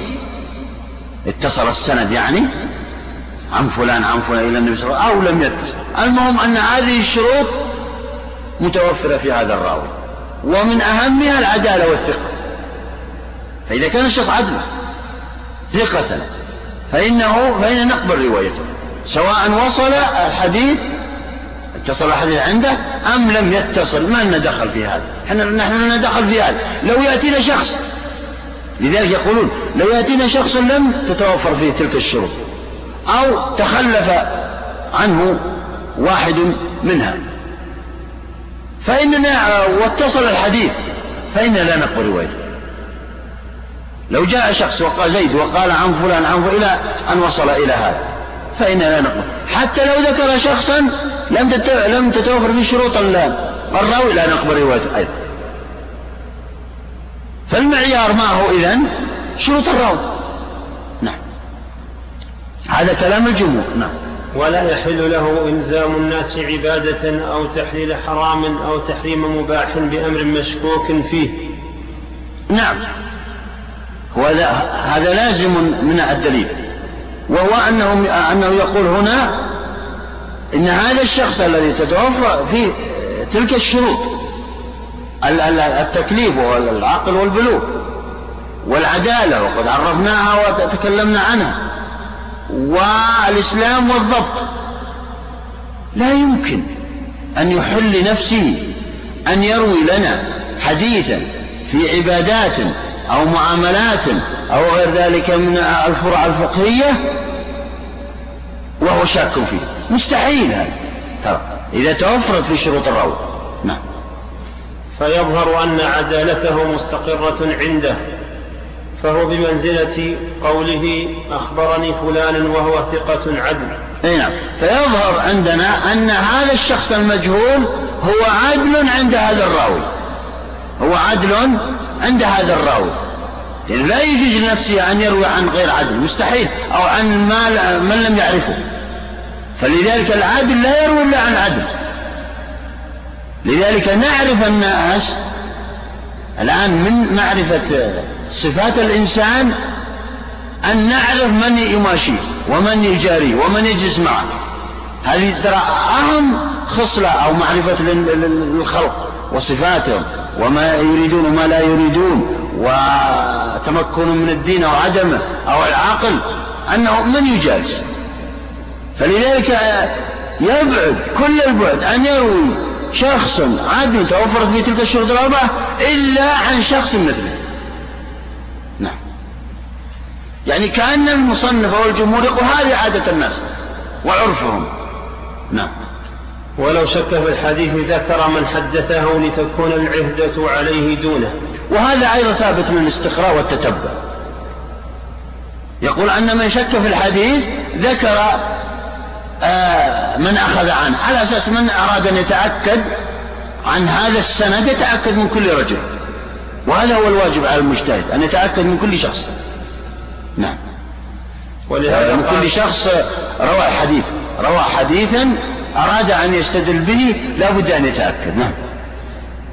اتصل السند يعني عن فلان عن فلان إلى النبي صلى الله عليه وسلم أو لم يتصل. المهم أن هذه الشروط متوفرة في هذا الراوي. ومن أهمها العدالة والثقة. فإذا كان الشخص عدلا ثقة. فإنه فإن نقبل روايته. سواء وصل الحديث اتصل الحديث عنده أم لم يتصل. ما لنا دخل في هذا. إحنا نحن لنا دخل في هذا. لو يأتينا شخص لذلك يقولون لو يأتينا شخص لم تتوفر فيه تلك الشروط أو تخلف عنه واحد منها. فإننا واتصل الحديث فإننا لا نقبل روايته. لو جاء شخص وقال زيد وقال عن فلان عن فلان إلى أن وصل إلى هذا فإننا لا نقبل حتى لو ذكر شخصا لم لم تتوفر فيه شروط الراوي لا نقبل روايته أيضا. فالمعيار ما هو إذن؟ شروط الراوي. نعم. هذا كلام الجمهور. نعم. ولا يحل له إلزام الناس عبادة أو تحليل حرام أو تحريم مباح بأمر مشكوك فيه. نعم. هذا لازم من الدليل وهو أنه, أنه يقول هنا إن هذا الشخص الذي تتوفر فيه تلك الشروط التكليف والعقل والبلوغ والعدالة وقد عرفناها وتكلمنا عنها والإسلام والضبط. لا يمكن أن يحل لنفسه أن يروي لنا حديثا في عبادات أو معاملات أو غير ذلك من الفروع الفقهية وهو شاك فيه. مستحيل هذا. ترى إذا توفرت في شروط الروي نعم. فيظهر أن عدالته مستقرة عنده فهو بمنزلة قوله أخبرني فلان وهو ثقة عدل. أي نعم. فيظهر عندنا أن هذا الشخص المجهول هو عدل عند هذا الراوي. هو عدل عند هذا الراوي. يعني لا يجوز لنفسه أن يروي عن غير عدل مستحيل أو عن ما من لم يعرفه. فلذلك العادل لا يروي إلا عن عدل. لذلك نعرف الناس الآن من معرفة صفات الإنسان أن نعرف من يماشيه ومن يجاريه ومن يجلس معه. هذه ترى أهم خصلة أو معرفة الخلق وصفاتهم وما يريدون وما لا يريدون وتمكن من الدين أو عدمه أو العقل أنه من يجالس. فلذلك يبعد كل البعد أن يروي شخص عدل توفرت فيه تلك الشروط الأربعة إلا عن شخص مثله. نعم. يعني كأن المصنف أو الجمهور يقول هذه عادة الناس وعرفهم. نعم. ولو شك في الحديث ذكر من حدثه لتكون العهدة عليه دونه. وهذا أيضا ثابت من الاستقراء والتتبع. يقول أن من شك في الحديث ذكر آه من أخذ عنه. على أساس من أراد أن يتأكد عن هذا السند يتأكد من كل رجل. وهذا هو الواجب على المجتهد أن يتأكد من كل شخص. نعم. ولهذا من كل شخص روى حديث. روى حديثا أراد أن يستدل به لا بد أن يتأكد. نعم.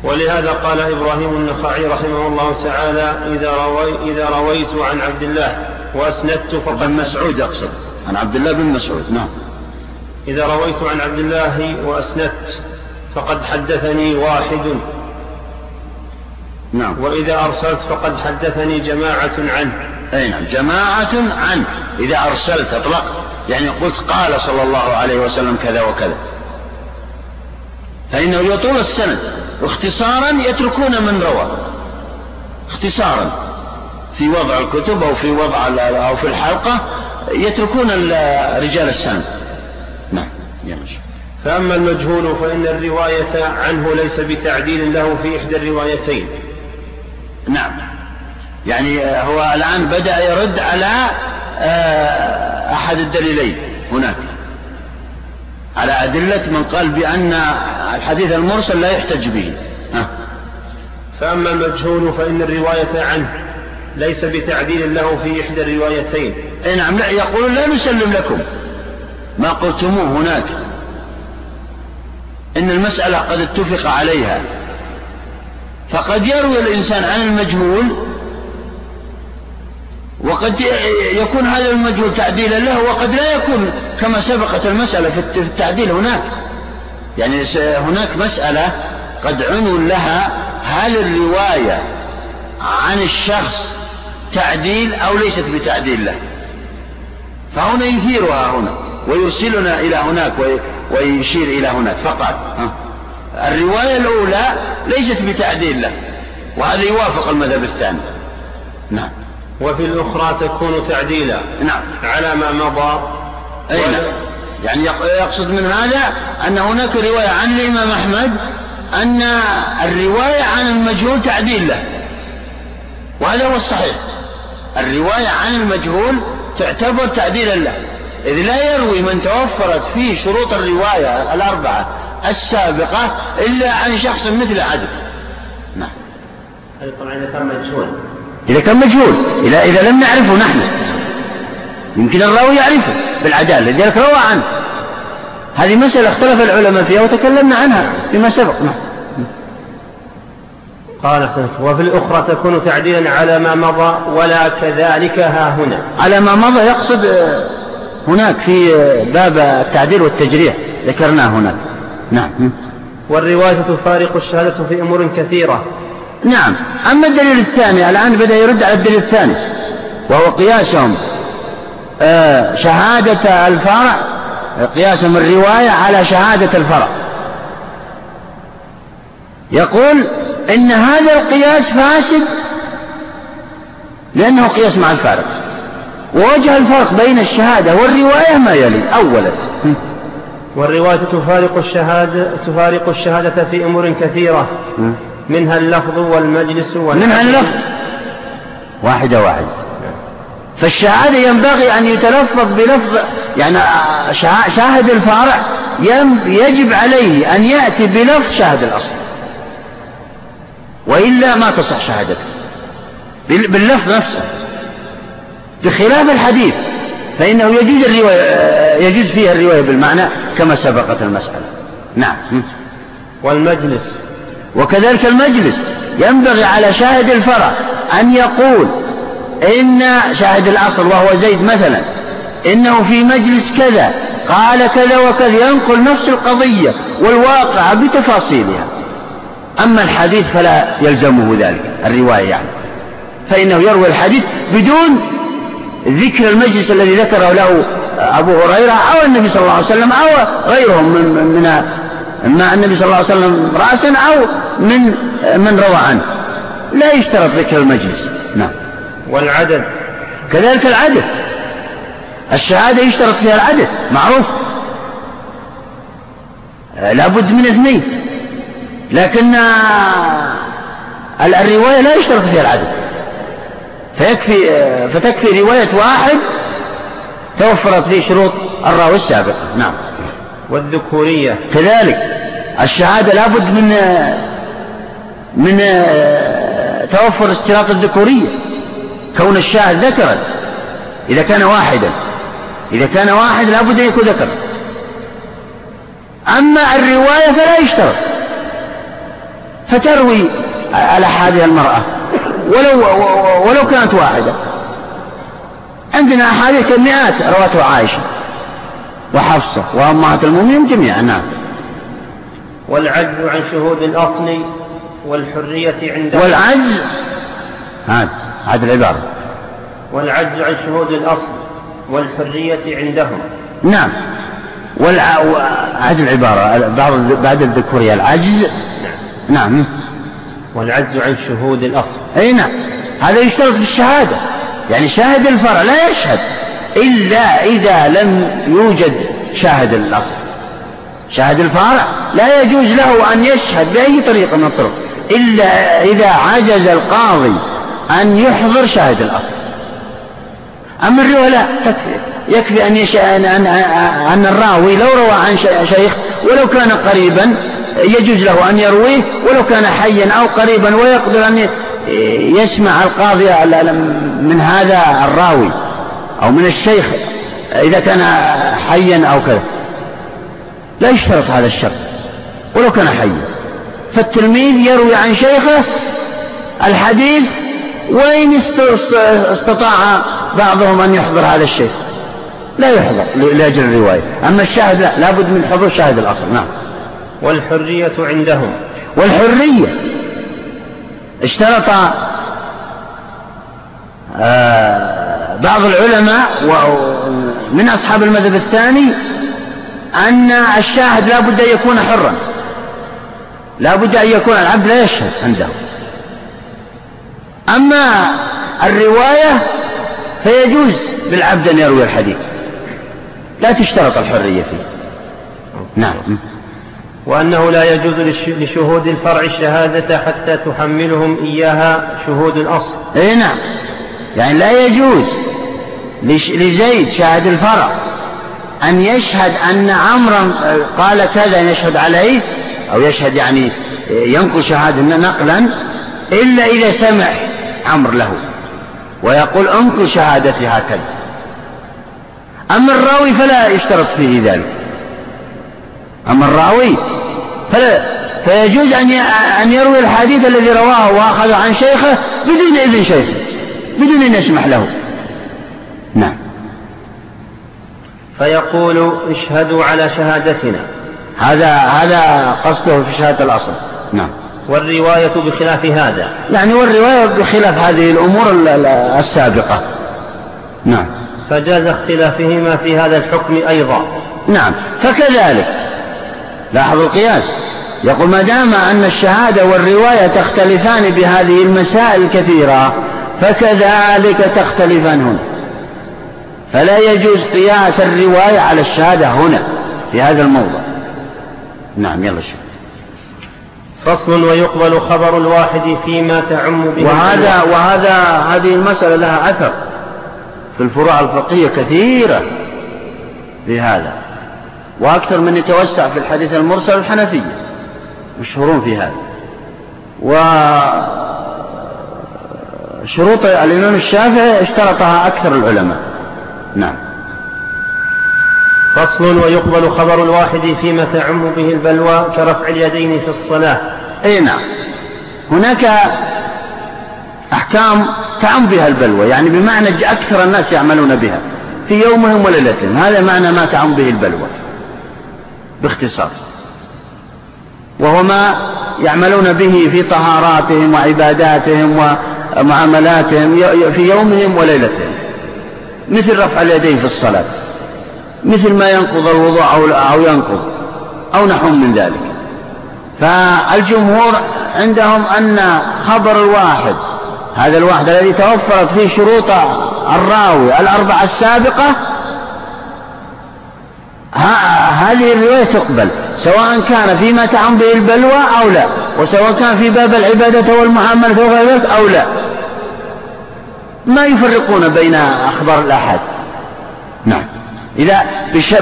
ولهذا قال إبراهيم النخعي رحمه الله تعالى إذا, روي إذا رويت عن عبد الله وأسندت فقد مسعود أقصد عن عبد الله بن مسعود نعم. إذا رويت عن عبد الله وأسندت فقد حدثني واحد. نعم. وإذا أرسلت فقد حدثني جماعة عنه. أي نعم. جماعة عنه. إذا أرسلت أطلقت يعني قلت قال صلى الله عليه وسلم كذا وكذا. فإنه يطول السند. واختصارا يتركون من روى. اختصارا. في وضع الكتب أو في وضع أو في الحلقة يتركون رجال السند. نعم. يا فأما المجهول فإن الرواية عنه ليس بتعديل له في إحدى الروايتين. نعم. يعني هو الآن بدأ يرد على أحد الدليلين هناك. على أدلة من قال بأن الحديث المرسل لا يحتج به. ها. فأما المجهول فإن الرواية عنه ليس بتعديل له في إحدى الروايتين. أي نعم لا يقول لا نسلم لكم. ما قلتموه هناك. إن المسألة قد اتفق عليها. فقد يروي الإنسان عن المجهول وقد يكون هذا المجهول تعديلا له وقد لا يكون كما سبقت المسألة في التعديل هناك. يعني هناك مسألة قد عنوا لها هل الرواية عن الشخص تعديل أو ليست بتعديل له. فهنا يثيرها هنا ويرسلنا إلى هناك ويشير إلى هناك فقط. الرواية الأولى ليست بتعديل له وهذا يوافق المذهب الثاني. نعم. وفي الأخرى تكون تعديلا نعم. على ما مضى. أي نعم. يعني يقصد من هذا أن هناك رواية عن الإمام أحمد أن الرواية عن المجهول تعديل له. وهذا هو الصحيح. الرواية عن المجهول تعتبر تعديلا له. إذ لا يروي من توفرت فيه شروط الرواية الأربعة السابقة إلا عن شخص مثل عدل. نعم. هذا طبعا إذا كان مجهول. إذا كان مجهول إذا إذا لم نعرفه نحن. يمكن الراوي يعرفه بالعدالة لذلك روى عنه. هذه مسألة اختلف العلماء فيها وتكلمنا عنها فيما سبق. نعم. قال وفي الأخرى تكون تعديلا على ما مضى ولا كذلك ها هنا. على ما مضى يقصد آه، هناك في آه، باب التعديل والتجريح. ذكرناه هناك. نعم. والرواية تفارق الشهادة في أمور كثيرة. نعم. أما الدليل الثاني الآن بدأ يرد على الدليل الثاني. وهو قياسهم آه، شهادة الفرع قياسهم الرواية على شهادة الفرع. يقول إن هذا القياس فاسد لأنه قياس مع الفارق. ووجه الفرق بين الشهادة والرواية ما يلي أولا. والرواية تفارق الشهادة تفارق الشهادة في أمور كثيرة. منها اللفظ والمجلس منها اللفظ. واحدة واحدة. فالشهادة ينبغي أن يتلفظ بلفظ يعني شاهد الفارع يجب عليه أن يأتي بلفظ شاهد الأصل. وإلا ما تصح شهادته. باللفظ نفسه. بخلاف الحديث فإنه يجوز الرواية يجوز فيها الرواية بالمعنى كما سبقت المسألة. نعم. والمجلس. وكذلك المجلس ينبغي على شاهد الفرع أن يقول إن شاهد الأصل وهو زيد مثلا إنه في مجلس كذا قال كذا وكذا ينقل نفس القضية والواقع بتفاصيلها. أما الحديث فلا يلزمه ذلك الرواية يعني. فإنه يروي الحديث بدون ذكر المجلس الذي ذكره له أبو هريرة أو النبي صلى الله عليه وسلم أو غيرهم من من إما النبي صلى الله عليه وسلم رأسا أو من من روى عنه. لا يشترط ذكر المجلس. نعم. والعدد. كذلك العدد. الشهادة يشترط فيها العدد. معروف. لابد من اثنين. لكن الرواية لا يشترط فيها العدد. فيكفي فتكفي رواية واحد توفرت فيه شروط الراوي السابق نعم. والذكورية. كذلك. الشهادة لابد من من توفر اشتراط الذكورية. كون الشاهد ذكرا. إذا كان واحدا إذا كان واحد لابد أن يكون ذكر أما الرواية فلا يشترط. فتروي على هذه المرأة. ولو ولو كانت واحدة. عندنا أحاديث المئات رواتها عائشة. وحفصة وأمهات المؤمنين جميعا نعم. والعجز عن شهود الأصل والحرية عند والعجز هذا هذه العبارة. والعجز عن شهود الأصل والحرية عندهم. نعم. والع... هذه العبارة بعض بعد الذكورية العجز. نعم نعم. والعجز عن شهود الأصل. أي نعم. هذا يشترط في الشهادة. يعني شاهد الفرع لا يشهد. إلا إذا لم يوجد شاهد الأصل. شاهد الفرع لا يجوز له أن يشهد بأي طريقة من الطرق إلا إذا عجز القاضي أن يحضر شاهد الأصل. أما الرواية لا تكفي يكفي أن, يش... أن... أن... أن الراوي لو روى عن شيخ ولو كان قريبا يجوز له أن يرويه ولو كان حيا أو قريبا ويقدر أن يسمع القاضي من هذا الراوي. أو من الشيخ إذا كان حيا أو كذا. لا يشترط هذا الشرط ولو كان حيا. فالتلميذ يروي عن شيخه الحديث وإن استطاع بعضهم أن يحضر هذا الشيء لا يحضر لأجل الرواية. أما الشاهد لا لابد من حضور شاهد الأصل نعم. والحرية عندهم. والحرية. اشترط آه بعض العلماء من أصحاب المذهب الثاني أن الشاهد لا بد أن يكون حرا. لا بد أن يكون العبد لا يشهد عنده. أما الرواية فيجوز بالعبد أن يروي الحديث. لا تشترط الحرية فيه. نعم. وأنه لا يجوز لشهود الفرع الشهادة حتى تحملهم إياها شهود الأصل. أي نعم. يعني لا يجوز لزيد شاهد الفرع أن يشهد أن عمرا قال كذا يشهد عليه أو يشهد يعني ينقل شهادة نقلا إلا إذا سمع عمرو له ويقول انقل شهادتي هكذا. أما الراوي فلا يشترط فيه ذلك. أما الراوي فلا فيجوز أن أن يروي الحديث الذي رواه وأخذه عن شيخه بدون إذن شيخه. بدون أن يسمح له. نعم. فيقول اشهدوا على شهادتنا. هذا هذا قصده في شهادة الأصل. نعم. والرواية بخلاف هذا. يعني والرواية بخلاف هذه الأمور السابقة. نعم. فجاز اختلافهما في هذا الحكم أيضا. نعم. فكذلك لاحظ القياس. يقول ما دام أن الشهادة والرواية تختلفان بهذه المسائل الكثيرة فكذلك تختلفان هنا فلا يجوز قياس الرواية على الشهادة هنا في هذا الموضع. نعم يلا شوف فصل ويقبل خبر الواحد فيما تعم به وهذا وهذا هذه المسألة لها أثر في الفروع الفقهية كثيرة في هذا. وأكثر من يتوسع في الحديث المرسل الحنفية مشهورون في هذا. وشروط الإمام الشافعي اشترطها أكثر العلماء. نعم. فصل ويقبل خبر الواحد فيما تعم به البلوى كرفع اليدين في الصلاة. أي نعم. هناك أحكام تعم بها البلوى يعني بمعنى أكثر الناس يعملون بها في يومهم وليلتهم. هذا معنى ما تعم به البلوى. باختصار. وهو ما يعملون به في طهاراتهم وعباداتهم ومعاملاتهم في يومهم وليلتهم. مثل رفع اليدين في الصلاة. مثل ما ينقض الوضوء أو ينقض. أو نحو من ذلك. فالجمهور عندهم أن خبر الواحد هذا الواحد الذي توفرت فيه شروط الراوي الأربعة السابقة هذه الرواية تقبل سواء كان فيما تعم به البلوى أو لا وسواء كان في باب العبادة والمعاملة أو لا. ما يفرقون بين أخبار الآحاد نعم. إذا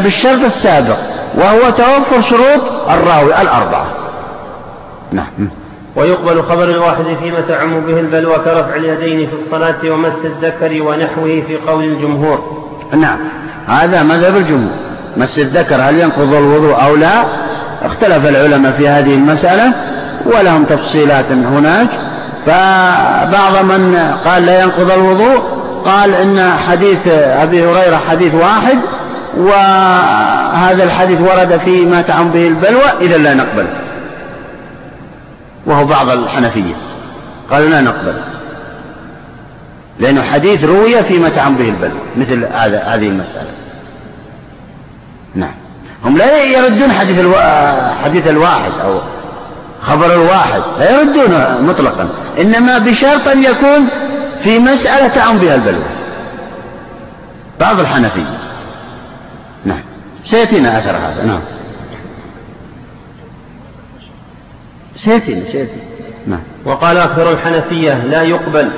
بالشرط السابق وهو توفر شروط الراوي الأربعة. نعم. ويقبل خبر الواحد فيما تعم به البلوى كرفع اليدين في الصلاة ومس الذكر ونحوه في قول الجمهور. نعم. هذا مذهب الجمهور. مس الذكر هل ينقض الوضوء أو لا؟ اختلف العلماء في هذه المسألة ولهم تفصيلات هناك. فبعض من قال لا ينقض الوضوء قال إن حديث أبي هريرة حديث واحد وهذا الحديث ورد في ما تعم به البلوى إذا لا نقبل. وهو بعض الحنفية. قالوا لا نقبل. لأنه حديث روي فيما تعم به البلوى مثل هذه المسألة. نعم. هم لا يردون حديث. حديث الواحد أو خبر الواحد لا يردونه مطلقا. إنما بشرط أن يكون في مسألة تعم بها البلوى. بعض الحنفية. نعم. سيأتينا أثر هذا. نعم. سيأتينا سيأتينا. نعم. وقال أكثر الحنفية لا يقبل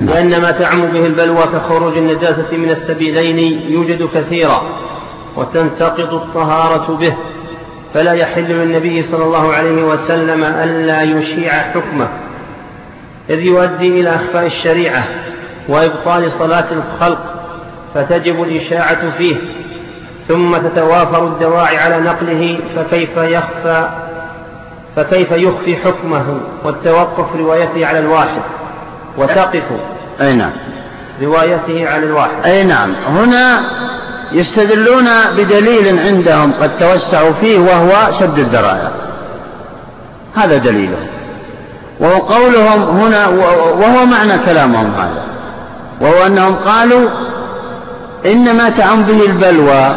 نعم. لأن ما تعم به البلوى كخروج النجاسة من السبيلين يوجد كثيرا وتنتقض الطهارة به. فلا يحل للنبي صلى الله عليه وسلم ألا يشيع حكمه. إذ يؤدي إلى أخفاء الشريعة وإبطال صلاة الخلق فتجب الإشاعة فيه ثم تتوافر الدواعي على نقله فكيف يخفى فكيف يخفي حكمه والتوقف روايته على الواحد؟ وتقف أي نعم. روايته على الواحد. أي نعم. هنا يستدلون بدليل عندهم قد توسعوا فيه وهو سد الذرائع. هذا دليلهم وهو قولهم هنا وهو معنى كلامهم هذا. وهو أنهم قالوا إن ما تعم به البلوى.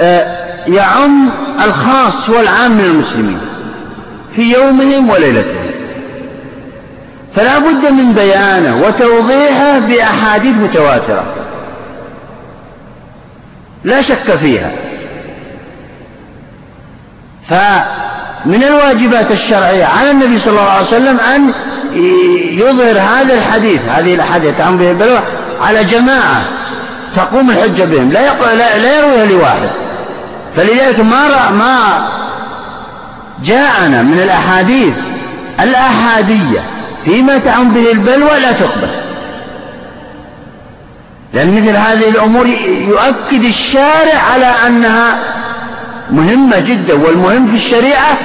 آه، يعم الخاص والعام من المسلمين في يومهم وليلتهم. فلا بد من بيانه وتوضيحه بأحاديث متواترة. لا شك فيها. فمن الواجبات الشرعية على النبي صلى الله عليه وسلم أن يظهر هذا الحديث. هذه الأحاديث تعم به البلوى على جماعة تقوم الحجة بهم. لا, لا, لا يرويها لواحد. فلذلك ما ما جاءنا من الأحاديث الأحادية فيما تعم به البلوى لا تقبل. لأن مثل هذه الأمور يؤكد الشارع على أنها مهمة جدا والمهم في الشريعة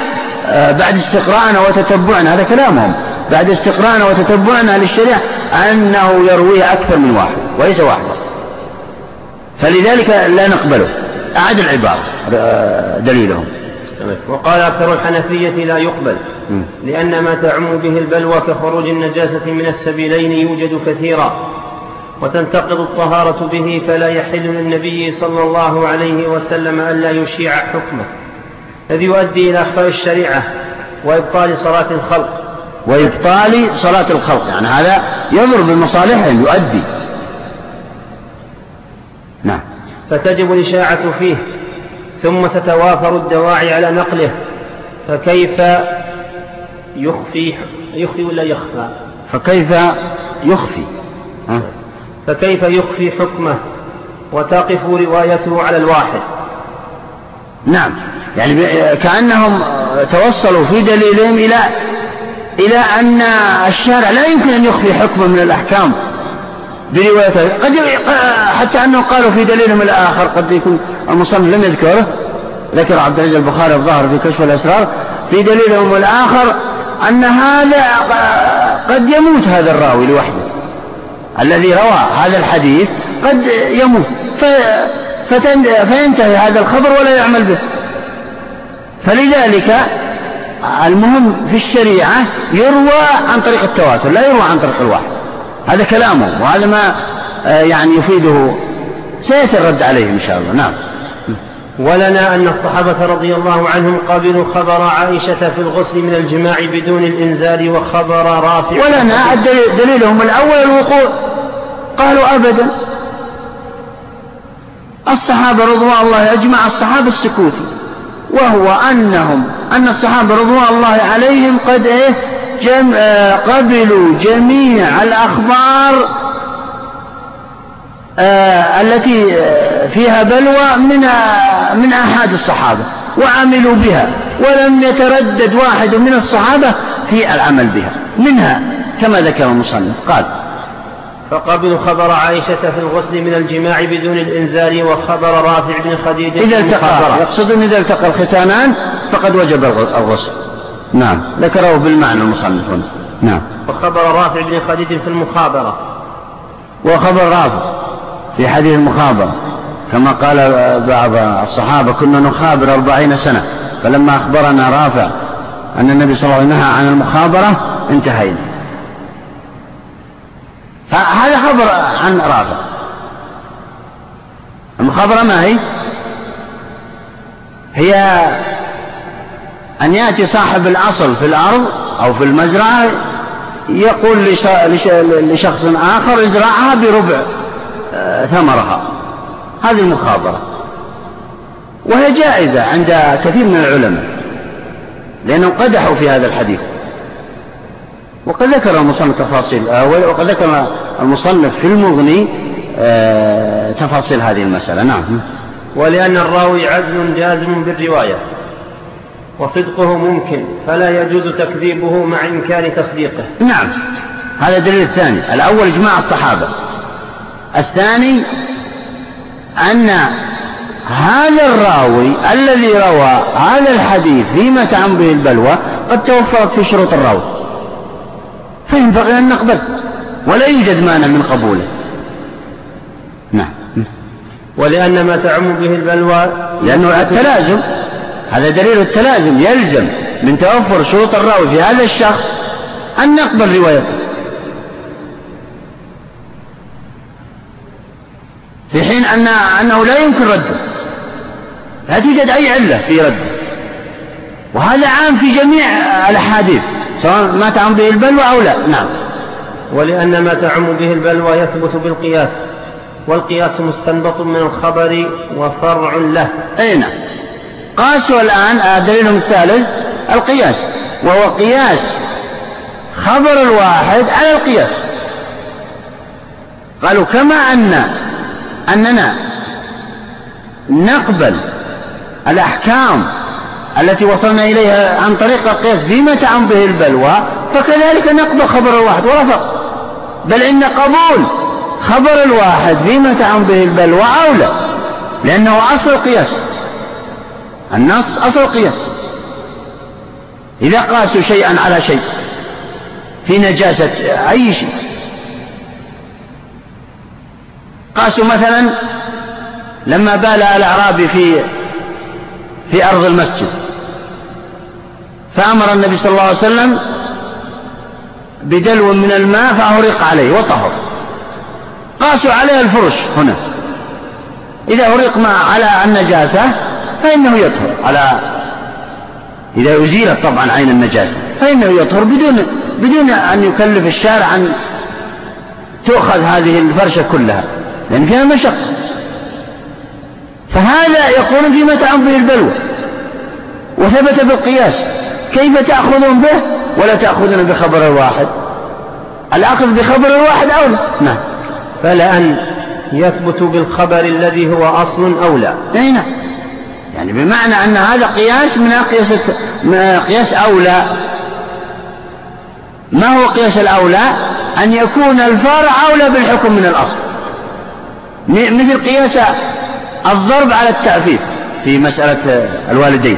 آه، بعد استقراءنا وتتبعنا هذا كلامهم. بعد استقراءنا وتتبعنا للشريعة أنه يرويه أكثر من واحد وليس واحدا فلذلك لا نقبله. أعد العبارة آه، دليلهم. وقال أكثر الحنفية لا يقبل لأن ما تعم به البلوى كخروج النجاسة من السبيلين يوجد كثيرا. وتنتقض الطهارة به فلا يحل للنبي صلى الله عليه وسلم ألا يشيع حكمه. الذي يؤدي إلى أخطاء الشريعة وإبطال صلاة الخلق. وإبطال صلاة الخلق. يعني هذا يضر بمصالحهم يؤدي. نعم. فتجب الإشاعة فيه ثم تتوافر الدواعي على نقله. فكيف يخفي يخفي ولا يخفى؟ فكيف يخفي؟ ها؟ فكيف يخفي حكمه وتقف روايته على الواحد؟ نعم. يعني كأنهم توصلوا في دليلهم إلى إلى أن الشارع لا يمكن أن يخفي حكما من الأحكام بروايته. قد حتى أنه قالوا في دليلهم الآخر قد يكون المصنف لم يذكره ذكر عبد العزيز البخاري الظاهر في كشف الأسرار في دليلهم الآخر أن هذا قد يموت هذا الراوي لوحده. الذي روى هذا الحديث قد يموت. فينتهي هذا الخبر ولا يعمل به. فلذلك المهم في الشريعة يروى عن طريق التواتر لا يروى عن طريق الوحي. هذا كلامه وهذا ما آه، يعني يفيده. سيأتي الرد عليه إن شاء الله. نعم. ولنا أن الصحابة رضي الله عنهم قبلوا خبر عائشة في الغسل من الجماع بدون الإنزال وخبر رافع. ولنا دليلهم الأول الوقوع. قالوا أبدا. الصحابة رضوان الله أجمع الصحابة السكوتي وهو أنهم أن الصحابة رضوان الله عليهم قد إيه؟ جم قبلوا جميع الأخبار آه التي فيها بلوى من من آحاد الصحابة وعملوا بها ولم يتردد واحد من الصحابة في العمل بها منها كما ذكر المصنف. قال فقبلوا خبر عائشة في الغسل من الجماع بدون الإنزال وخبر رافع بن خديجة إذا التقى يقصدون إذا التقى الختانان فقد وجب الغسل. نعم ذكره بالمعنى المصنف نعم. وخبر رافع بن خديجة في المخابرة. وخبر رافع. في حديث المخابرة كما قال بعض الصحابة كنا نخابر أربعين سنة فلما أخبرنا رافع أن النبي صلى الله عليه وسلم نهى عن المخابرة انتهينا. فهذا خبر عن رافع. المخابرة ما هي؟ هي أن يأتي صاحب الأصل في الأرض أو في المزرعة يقول لشخص آخر ازرعها بربع. ثمرها. هذه المخابرة وهي جائزة عند كثير من العلماء لأنهم قدحوا في هذا الحديث. وقد ذكر المصنف تفاصيل آه، وقد ذكر المصنف في المغني آه، تفاصيل هذه المسألة. نعم. ولأن الراوي عدل جازم بالرواية وصدقه ممكن فلا يجوز تكذيبه مع إمكان تصديقه. نعم. هذا الدليل الثاني الأول إجماع الصحابة. الثاني أن هذا الراوي الذي روى هذا الحديث فيما تعم به البلوى قد توفرت في شروط الراوي. فينبغي أن نقبل ولا يوجد مانع من قبوله. نعم. ولأن ما تعم به البلوى لأنه التلازم. هذا دليل التلازم يلزم من توفر شروط الراوي في هذا الشخص أن نقبل روايته. في حين أن أنه لا يمكن رده. لا توجد أي علة في رده. وهذا عام في جميع الأحاديث سواء ما تعم به البلوى أو لا. نعم. ولأن ما تعم به البلوى يثبت بالقياس والقياس مستنبط من الخبر وفرع له. أي نعم. قاسوا الآن دليلهم الثالث القياس. وهو قياس خبر الواحد على القياس. قالوا كما أن أننا نقبل الأحكام التي وصلنا إليها عن طريق القياس فيما تعم به البلوى فكذلك نقبل خبر الواحد ولا فرق بل إن قبول خبر الواحد فيما تعم به البلوى أولى لأنه أصل القياس. النص أصل القياس. إذا قاسوا شيئا على شيء في نجاسة أي شيء قاسوا مثلا لما بال الأعرابي في في أرض المسجد. فأمر النبي صلى الله عليه وسلم بدلو من الماء فأهرق عليه وطهر. قاسوا عليه الفرش هنا. إذا أريق ماء على النجاسة فإنه يطهر. على إذا أزيلت طبعا عين النجاسة فإنه يطهر بدون بدون أن يكلف الشارع أن تؤخذ هذه الفرشة كلها. لأن فيها مشقة. فهذا يقول فيما تعم به البلوى وثبت بالقياس. كيف تأخذون به؟ ولا تأخذون بخبر الواحد الأخذ بخبر الواحد أولى. نعم. فلأن يثبت بالخبر الذي هو أصل أولى. أي نعم. يعني بمعنى أن هذا قياس من قياس قياس أولى. ما هو قياس الأولى؟ أن يكون الفرع أولى بالحكم من الأصل. مثل قياس الضرب على التأفيف في مسألة الوالدين.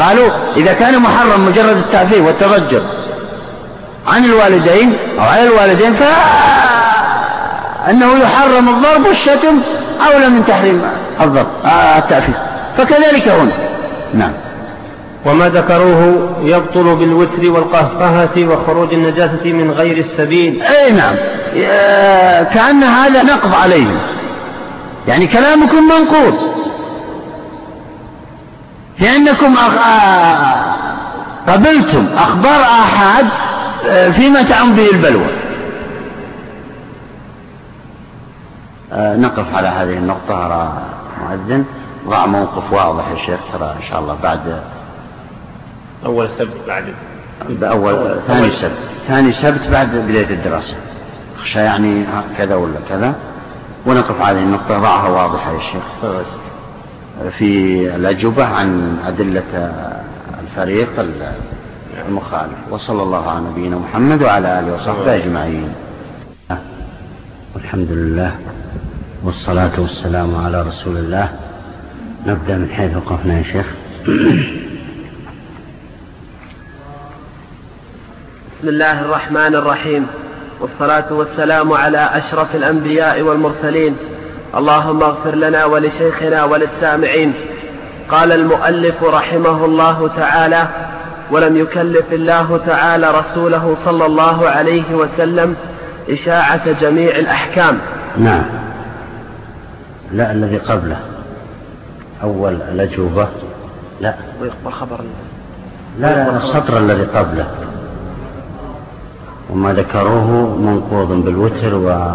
قالوا إذا كان محرم مجرد التأفيف والتضجر عن الوالدين أو على الوالدين فأنه يحرم الضرب والشتم أولى من تحريم الضرب آه، التأفيف فكذلك هنا. نعم. وما ذكروه يبطل بالوتر والقهقهة وخروج النجاسة من غير السبيل. أي نعم. كأن هذا نقض عليهم يعني كلامكم منقوض. لأنكم قبلتم أخبار آحاد آه، فيما تعم به البلوى. آه، نقف على هذه النقطة أرى مؤذن. ضع موقف واضح يا شيخ ترى إن شاء الله بعد أول سبت بعد بأول ثاني سبت. ثاني سبت بعد بداية الدراسة. أخشى يعني كذا ولا كذا. ونقف على النقطة ضعها واضحة يا شيخ. في الأجوبة عن أدلة الفريق المخالف. وصلى الله على نبينا محمد وعلى آله وصحبه أجمعين. الحمد لله والصلاة والسلام على رسول الله. نبدأ من حيث وقفنا يا شيخ. بسم الله الرحمن الرحيم. والصلاة والسلام على أشرف الأنبياء والمرسلين. اللهم اغفر لنا ولشيخنا وللسامعين. قال المؤلف رحمه الله تعالى ولم يكلف الله تعالى رسوله صلى الله عليه وسلم إشاعة جميع الأحكام. نعم. لا الذي قبله. أول الأجوبة. لا. ويقبل خبر لا لا السطر الذي قبله. وما ذكروه منقوض بالوتر و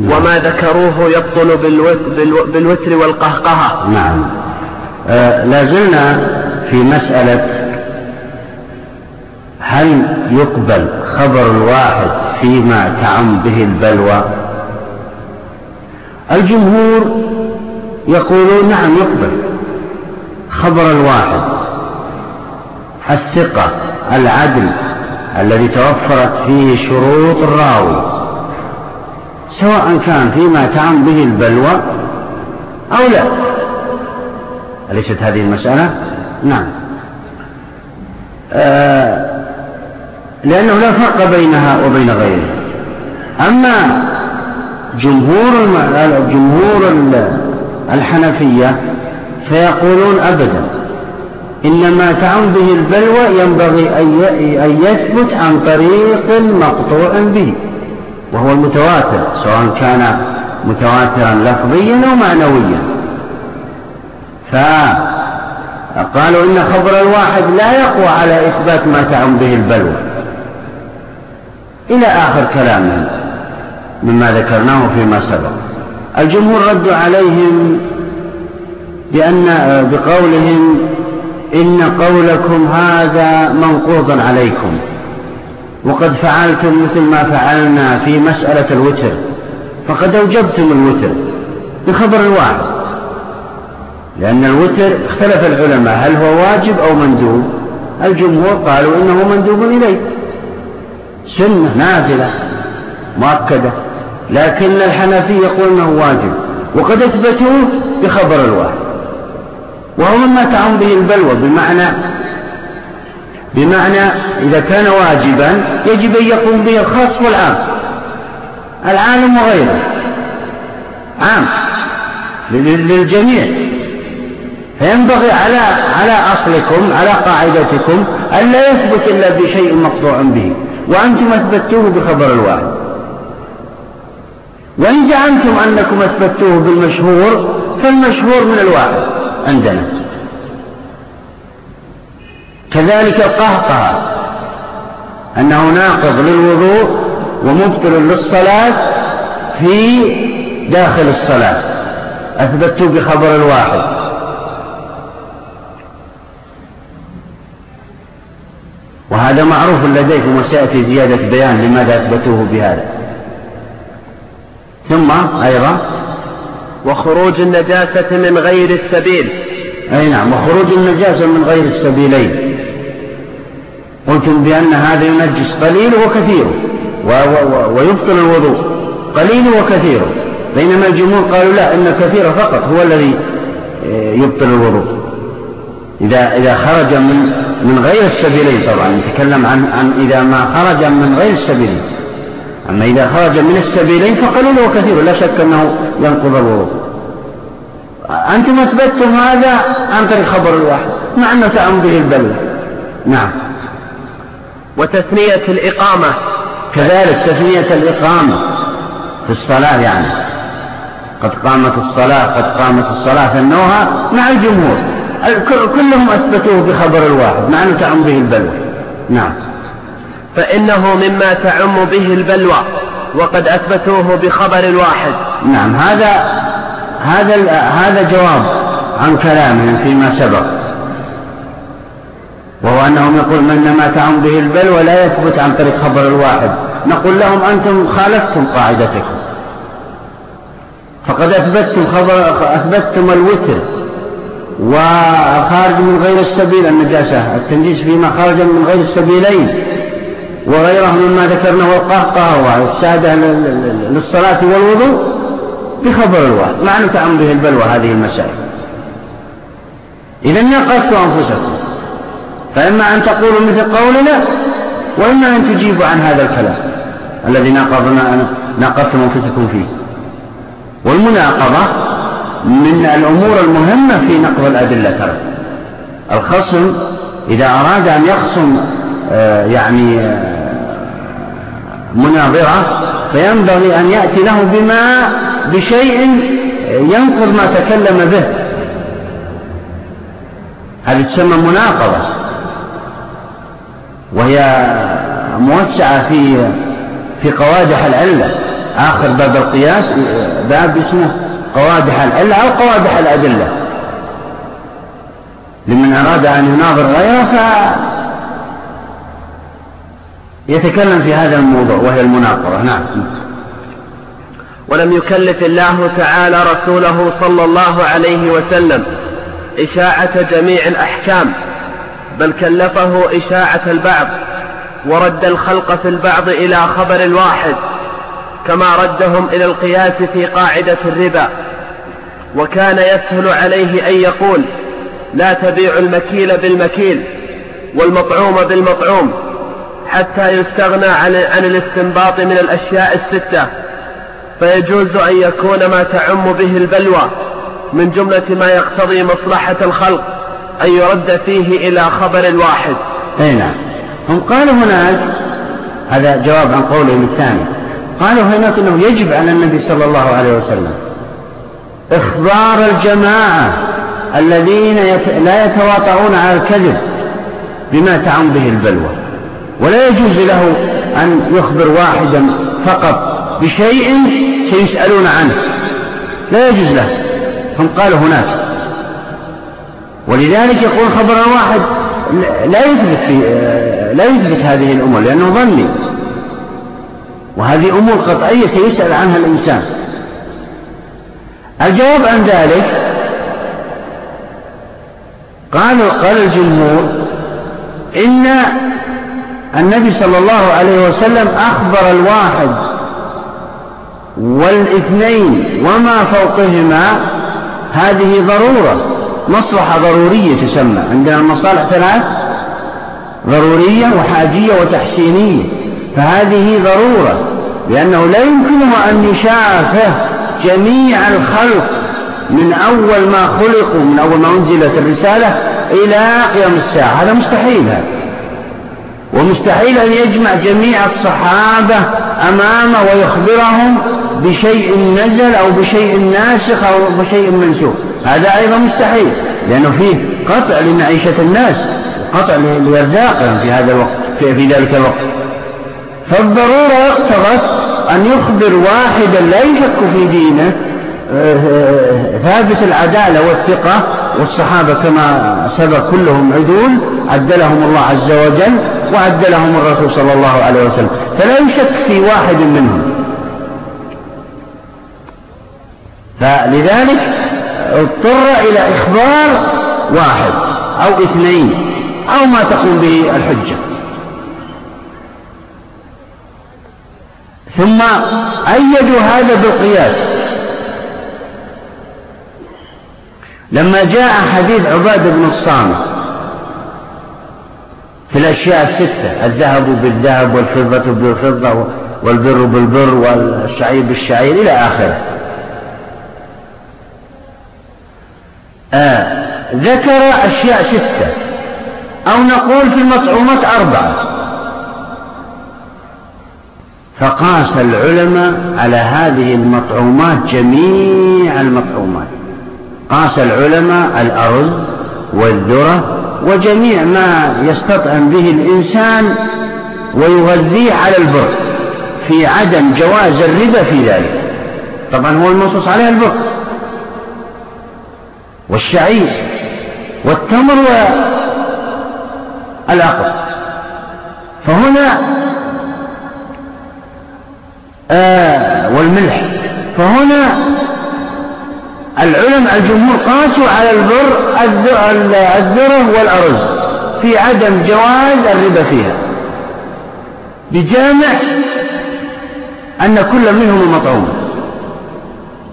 وما ذكروه يبطل بالوتر, والقهقهة. نعم. آه لازلنا في مسألة هل يقبل خبر الواحد فيما تعم به البلوى؟ الجمهور يقولون نعم يقبل خبر الواحد. الثقة العدل الذي توفرت فيه شروط الراوي سواء كان فيما تعم به البلوى أو لا. أليست هذه المسألة؟ نعم. آه لأنه لا فرق بينها وبين غيرها أما جمهور جمهور الحنفية فيقولون أبدا. إن ما تعم به البلوى ينبغي أن يثبت عن طريق مقطوع به وهو المتواتر سواء كان متواترا لفظيا أو معنويا. فقالوا إن خبر الواحد لا يقوى على إثبات ما تعم به البلوى. إلى آخر كلامهم مما ذكرناه فيما سبق. الجمهور ردوا عليهم بأن بقولهم إن قولكم هذا منقوض عليكم. وقد فعلتم مثل ما فعلنا في مسألة الوتر. فقد أوجبتم الوتر بخبر الواحد لأن الوتر اختلف العلماء هل هو واجب أو مندوب؟ الجمهور قالوا إنه مندوب إليه. سنة نازلة مؤكدة. لكن الحنفي يقول إنه واجب. وقد أثبتوه بخبر الواحد وهو مما تعم به البلوى بمعنى بمعنى إذا كان واجبا يجب أن يقوم به الخاص والعام. العالم وغيره. عام. للجميع. فينبغي على على أصلكم على قاعدتكم ألا يثبت إلا بشيء مقطوع به. وأنتم أثبتوه بخبر الواحد. وإن زعمتم أنكم أثبتوه بالمشهور فالمشهور من الواحد. عندنا. كذلك القهقه أنه ناقض للوضوء ومبطل للصلاة في داخل الصلاة. أثبتوا بخبر الواحد. وهذا معروف لديكم وسيأتي زيادة بيان لماذا أثبتوه بهذا. ثم أيضا وخروج النجاسة من غير السبيل. أي نعم وخروج النجاسة من غير السبيلين. قلتم بأن هذا ينجس قليله وكثيره ويبطل الوضوء قليله وكثيره بينما الجمهور قالوا لا إن كثيره فقط هو الذي آه، يبطل الوضوء. إذا إذا خرج من من غير السبيلين طبعا نتكلم عن عن إذا ما خرج من غير السبيلين. أما إذا خرج من السبيلين فقليل وكثير لا شك أنه ينقض الوضوء. أنتم أثبتتم هذا عن طريق خبر الواحد مع أنه تعم به البلوى نعم. وتثنية الإقامة. كذلك تثنية الإقامة في الصلاة يعني. قد قامت الصلاة قد قامت الصلاة ثنوها مع الجمهور. كلهم أثبتوه بخبر الواحد مع أنه تعم به البلوى نعم. فإنه مما تعم به البلوى وقد أثبتوه بخبر الواحد نعم هذا هذا هذا جواب عن كلامهم فيما سبق. وهو أنهم يقول من ما تعم به البلوى لا يثبت عن طريق خبر الواحد نقول لهم أنتم خالفتم قاعدتكم. فقد أثبتتم خبر أثبتتم الوتر وخارج من غير السبيل النجاسة التنجيس فيما خرج من غير السبيلين. وغيره مما ذكرناه والقهقه والسادة للصلاة والوضوء بخبر الواحد. مع أن به البلوى هذه المسائل إذا ناقشتوا أنفسكم. فإما أن تقولوا مثل قولنا وإما أن تجيبوا عن هذا الكلام الذي ناقضنا ناقضتم أنفسكم فيه. والمناقضة من الأمور المهمة في نقض الأدلة ترى. الخصم إذا أراد أن يخصم آه، يعني آه، مناظرة فينبغي أن يأتي له بما بشيء ينقض ما تكلم به. هذه تسمى مناقضة. وهي موسعة في في قوادح العلة آخر باب القياس باب اسمه قوادح العلة أو قوادح الأدلة. لمن أراد أن يناظر غيره يتكلم في هذا الموضوع وهي المناقرة نعم. ولم يكلف الله تعالى رسوله صلى الله عليه وسلم إشاعة جميع الأحكام بل كلفه إشاعة البعض ورد الخلق في البعض إلى خبر الواحد كما ردهم إلى القياس في قاعدة الربا. وكان يسهل عليه أن يقول لا تبيع المكيل بالمكيل والمطعوم بالمطعوم حتى يستغنى عن, عن الاستنباط من الأشياء الستة. فيجوز أن يكون ما تعم به البلوى من جملة ما يقتضي مصلحة الخلق أن يرد فيه إلى خبر الواحد أي نعم. هم قالوا هناك هذا جواب عن قولهم الثاني. قالوا هناك أنه يجب على النبي صلى الله عليه وسلم إخبار الجماعة الذين لا يتواطؤون على الكذب بما تعم به البلوى. ولا يجوز له أن يخبر واحدا فقط بشيء سيسألون عنه. لا يجوز له. هم قالوا هناك. ولذلك يقول خبر واحد لا يثبت في لا يثبت هذه الأمور لأنه ظني. وهذه أمور قطعية سيسأل عنها الإنسان. الجواب عن ذلك قال قال الجمهور إن النبي صلى الله عليه وسلم أخبر الواحد والإثنين وما فوقهما هذه ضرورة مصلحة ضرورية تسمى. عندنا المصالح ثلاث ضرورية وحاجية وتحسينية. فهذه ضرورة لأنه لا يمكنه أن يشافه جميع الخلق من أول ما خلقوا من أول ما أنزلت الرسالة إلى قيام الساعة. هذا مستحيل هذا. ومستحيل أن يجمع جميع الصحابة أمامه ويخبرهم بشيء نزل أو بشيء ناسخ أو بشيء منسوخ. هذا أيضا مستحيل لأنه فيه قطع لمعيشة الناس قطع لأرزاقهم في هذا الوقت في, في ذلك الوقت. فالضرورة اقتضت أن يخبر واحدا لا يشك في دينه ثابت العدالة والثقة والصحابة كما سبق كلهم عدول عدلهم الله عز وجل وعدلهم الرسول صلى الله عليه وسلم. فلا يشك في واحد منهم. فلذلك اضطر إلى إخبار واحد أو اثنين أو ما تقوم به الحجة. ثم أيدوا هذا بالقياس. لما جاء حديث عبادة بن الصامت في الأشياء الستة الذهب بالذهب والفضة بالفضة والبر بالبر والشعير بالشعير إلى آخره. آه ذكر أشياء ستة. أو نقول في المطعومات أربعة. فقاس العلماء على هذه المطعومات جميع المطعومات. قاس العلماء الأرز والذرة وجميع ما يستطعم به الإنسان ويغذيه على البر في عدم جواز الربا في ذلك. طبعا هو المنصوص عليه البر والشعير والتمر والعقل فهنا آه والملح. فهنا العلماء الجمهور قاسوا على البر الذرة والأرز في عدم جواز الربا فيها. بجامع أن كل منهما مطعوم.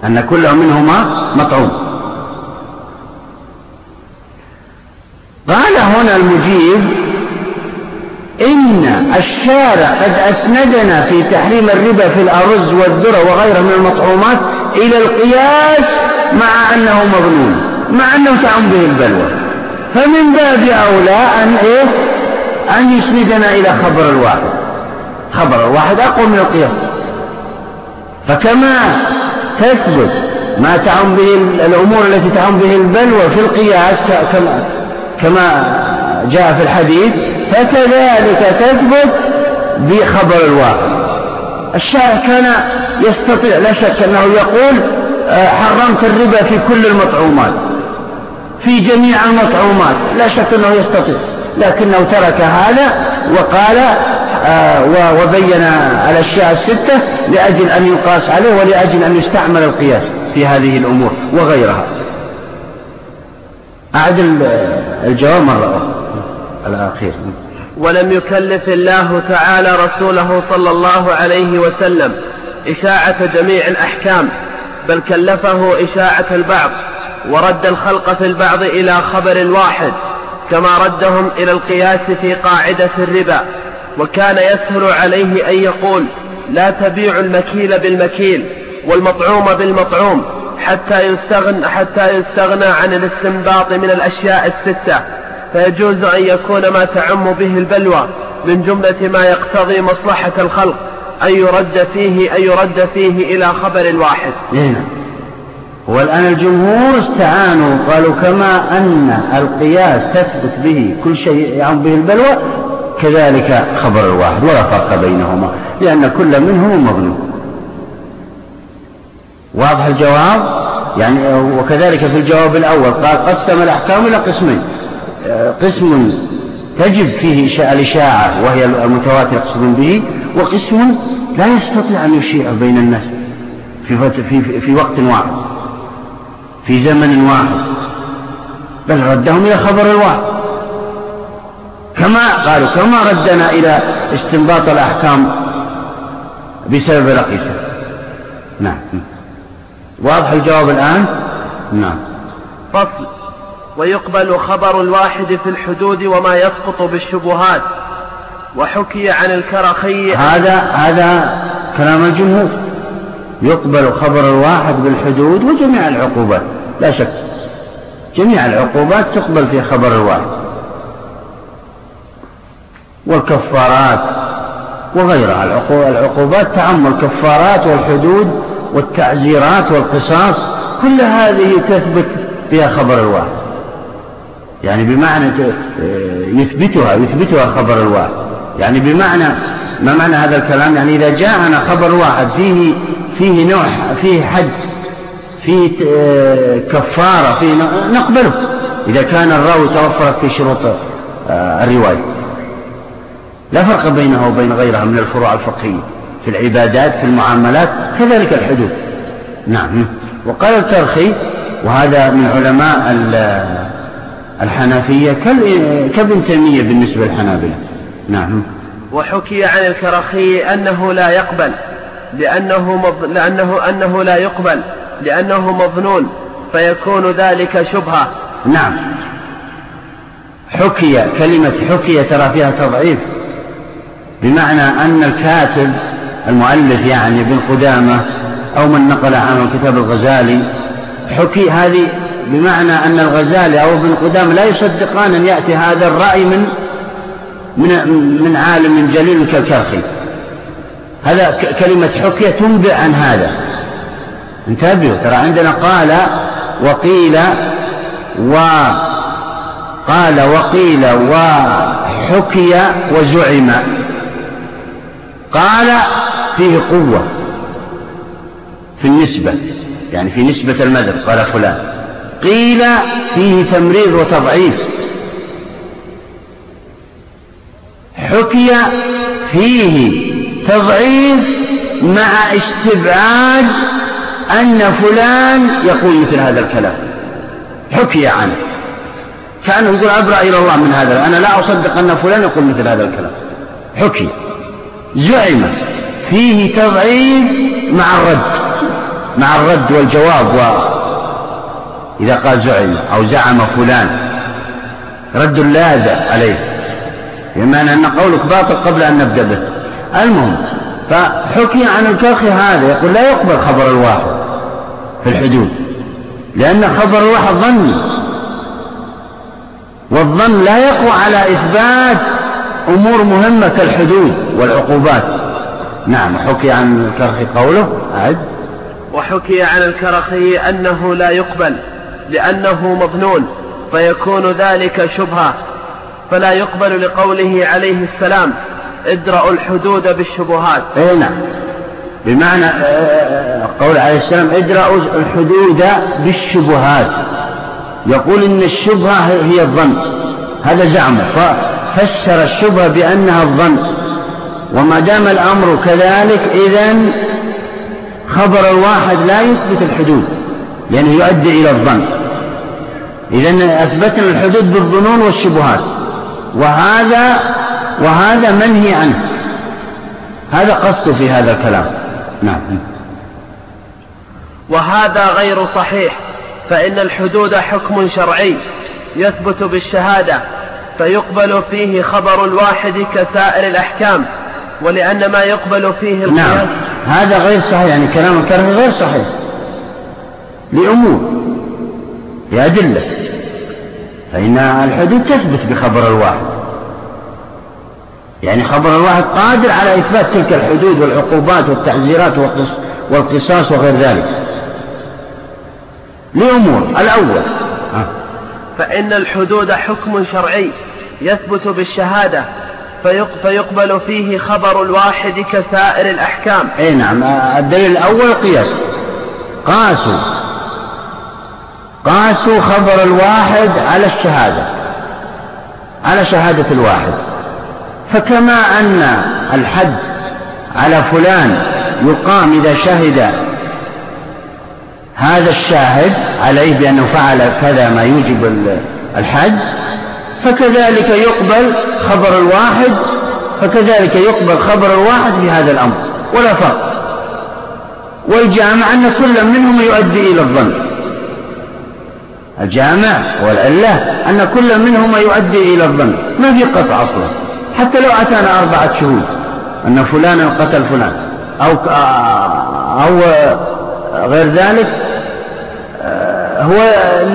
أن كل منهما مطعوم. قال هنا المجيب إن الشارع قد أسندنا في تحريم الربا في الأرز والذرة وغيرها من المطعومات إلى القياس مع أنه مظنون مع أنه تعم به البلوى. فمن باب أولى أن إيه؟ أن يسندنا إلى خبر الواحد. خبر الواحد أقوى من القياس. فكما تثبت ما تعم به الأمور التي تعم به البلوى في القياس كما كما جاء في الحديث فكذلك تثبت بخبر الواحد الشاعر كان يستطيع لا شك أنه يقول آه، حرمت الربا في كل المطعومات في جميع المطعومات لا شك أنه يستطيع لكنه ترك هذا وقال آه، وبين الأشياء الستة لأجل أن يقاس عليه ولأجل أن يستعمل القياس في هذه الأمور وغيرها. أعد الجواب مرة أخرى. الأخير ولم يكلف الله تعالى رسوله صلى الله عليه وسلم إشاعة جميع الأحكام بل كلفه إشاعة البعض ورد الخلق في البعض إلى خبر واحد كما ردهم إلى القياس في قاعدة الربا وكان يسهل عليه أن يقول لا تبيع المكيل بالمكيل والمطعوم بالمطعوم حتى يستغنى, حتى يستغنى عن الاستنباط من الأشياء الستة فيجوز أن يكون ما تعم به البلوى من جملة ما يقتضي مصلحة الخلق أن يرد فيه أن يرد فيه إلى خبر الواحد. نعم. والآن الجمهور استعانوا قالوا كما أن القياس تثبت به كل شيء يعم به البلوى كذلك خبر الواحد ولا فرق بينهما لأن كل منهم مظلوم واضح الجواب يعني وكذلك في الجواب الأول قال قسم الأحكام إلى قسمين قسم تجب فيه الإشاعة وهي المتواتر يقصدون به وقسم لا يستطيع أن يشيع بين الناس في, في, في وقت واحد في زمن واحد. بل ردهم إلى خبر الواحد كما قالوا كما ردنا إلى استنباط الأحكام بسبب رقيسة نعم. واضح الجواب الآن؟ نعم. فصل. ويقبل خبر الواحد في الحدود وما يسقط بالشبهات. وحكي عن الكرخي هذا هذا كلام الجمهور. يقبل خبر الواحد بالحدود وجميع العقوبات. لا شك. جميع العقوبات تقبل في خبر الواحد. والكفارات وغيرها. العقوبات تعم الكفارات والحدود والتعزيرات والقصاص. كل هذه تثبت فيها خبر الواحد. يعني بمعنى يثبتها يثبتها خبر الواحد. يعني بمعنى ما معنى هذا الكلام؟ يعني إذا جاءنا خبر واحد فيه فيه نوع فيه حد فيه كفارة فيه نقبله. إذا كان الراوي توفرت في شروط آه، الرواية. لا فرق بينها وبين غيرها من الفروع الفقهية. في العبادات في المعاملات كذلك الحدود. نعم. وقال الكرخي وهذا من علماء الحنفية كابن تيمية بالنسبة للحنابلة؟ نعم. وحكي عن الكرخي أنه لا يقبل لأنه, مض... لأنه أنه لا يقبل لأنه مظنون فيكون ذلك شبهة. نعم. حكي كلمة حكي ترى فيها تضعيف بمعنى أن الكاتب المؤلف يعني ابن قدامة أو من نقل عنه كتاب الغزالي حكي هذه بمعنى أن الغزالي أو ابن قدامة لا يصدقان أن يأتي هذا الرأي من من من عالم جليل كالكرخي هذا كلمة حكية تنبئ عن هذا. انتبهوا ترى عندنا قال وقيل وقال وقيل وحكي وزعم. قال فيه قوة في النسبة يعني في نسبة المذهب قال فلان. قيل فيه تمرير وتضعيف. حكي فيه تضعيف مع استبعاد أن فلان يقول مثل هذا الكلام. حكي عنه. كأنه يقول أبرأ إلى الله من هذا. أنا لا أصدق أن فلان يقول مثل هذا الكلام. حكي. زعم فيه تضعيف مع الرد. مع الرد والجواب و إذا قال زعم أو زعم فلان رد لا عليه بمعنى أن قولك باطل قبل أن نبدأ به. المهم فحكي عن الكرخي هذا يقول لا يقبل خبر الواحد في الحدود لأن خبر الواحد ظني والظن لا يقوى على إثبات أمور مهمة كالحدود والعقوبات. نعم حكي عن الكرخي قوله أعد وحكي عن الكرخي أنه لا يقبل. لأنه مظنون فيكون ذلك شبهة فلا يقبل لقوله عليه السلام ادرأوا الحدود بالشبهات. اي نعم. بمعنى آه، آه، قول عليه السلام ادرأوا الحدود بالشبهات. يقول إن الشبهة هي الظن هذا زعمه ففسر الشبهة بأنها الظن. وما دام الأمر كذلك إذا خبر الواحد لا يثبت الحدود لأنه يؤدي إلى الظن. إذا أثبتنا الحدود بالظنون والشبهات. وهذا وهذا منهي عنه. هذا قصد في هذا الكلام. نعم. وهذا غير صحيح. فإن الحدود حكم شرعي يثبت بالشهادة فيقبل فيه خبر الواحد كسائر الأحكام ولأن ما يقبل فيه القياس نعم. هذا غير صحيح. يعني كلام الكرم غير صحيح. لأمور لأدلة. فإن الحدود تثبت بخبر الواحد. يعني خبر الواحد قادر على إثبات تلك الحدود والعقوبات والتعزيرات والقصاص وغير ذلك. لأمور. الأول. فإن الحدود حكم شرعي يثبت بالشهادة فيقبل فيه خبر الواحد كسائر الأحكام. أي نعم. الدليل الأول قياس. قاسوا. قاسوا خبر الواحد على الشهادة على شهادة الواحد. فكما أن الحد على فلان يقام إذا شهد هذا الشاهد عليه بأنه فعل كذا ما يوجب الحد فكذلك يقبل خبر الواحد فكذلك يقبل خبر الواحد في هذا الأمر ولا فرق. والجامع أن كل منهما يؤدي إلى الظن. الجامع والعلة أن كل منهما يؤدي إلى الظن. ما في قطع أصلا. حتى لو أتانا أربعة شهود أن فلانا قتل فلان أو أو غير ذلك هو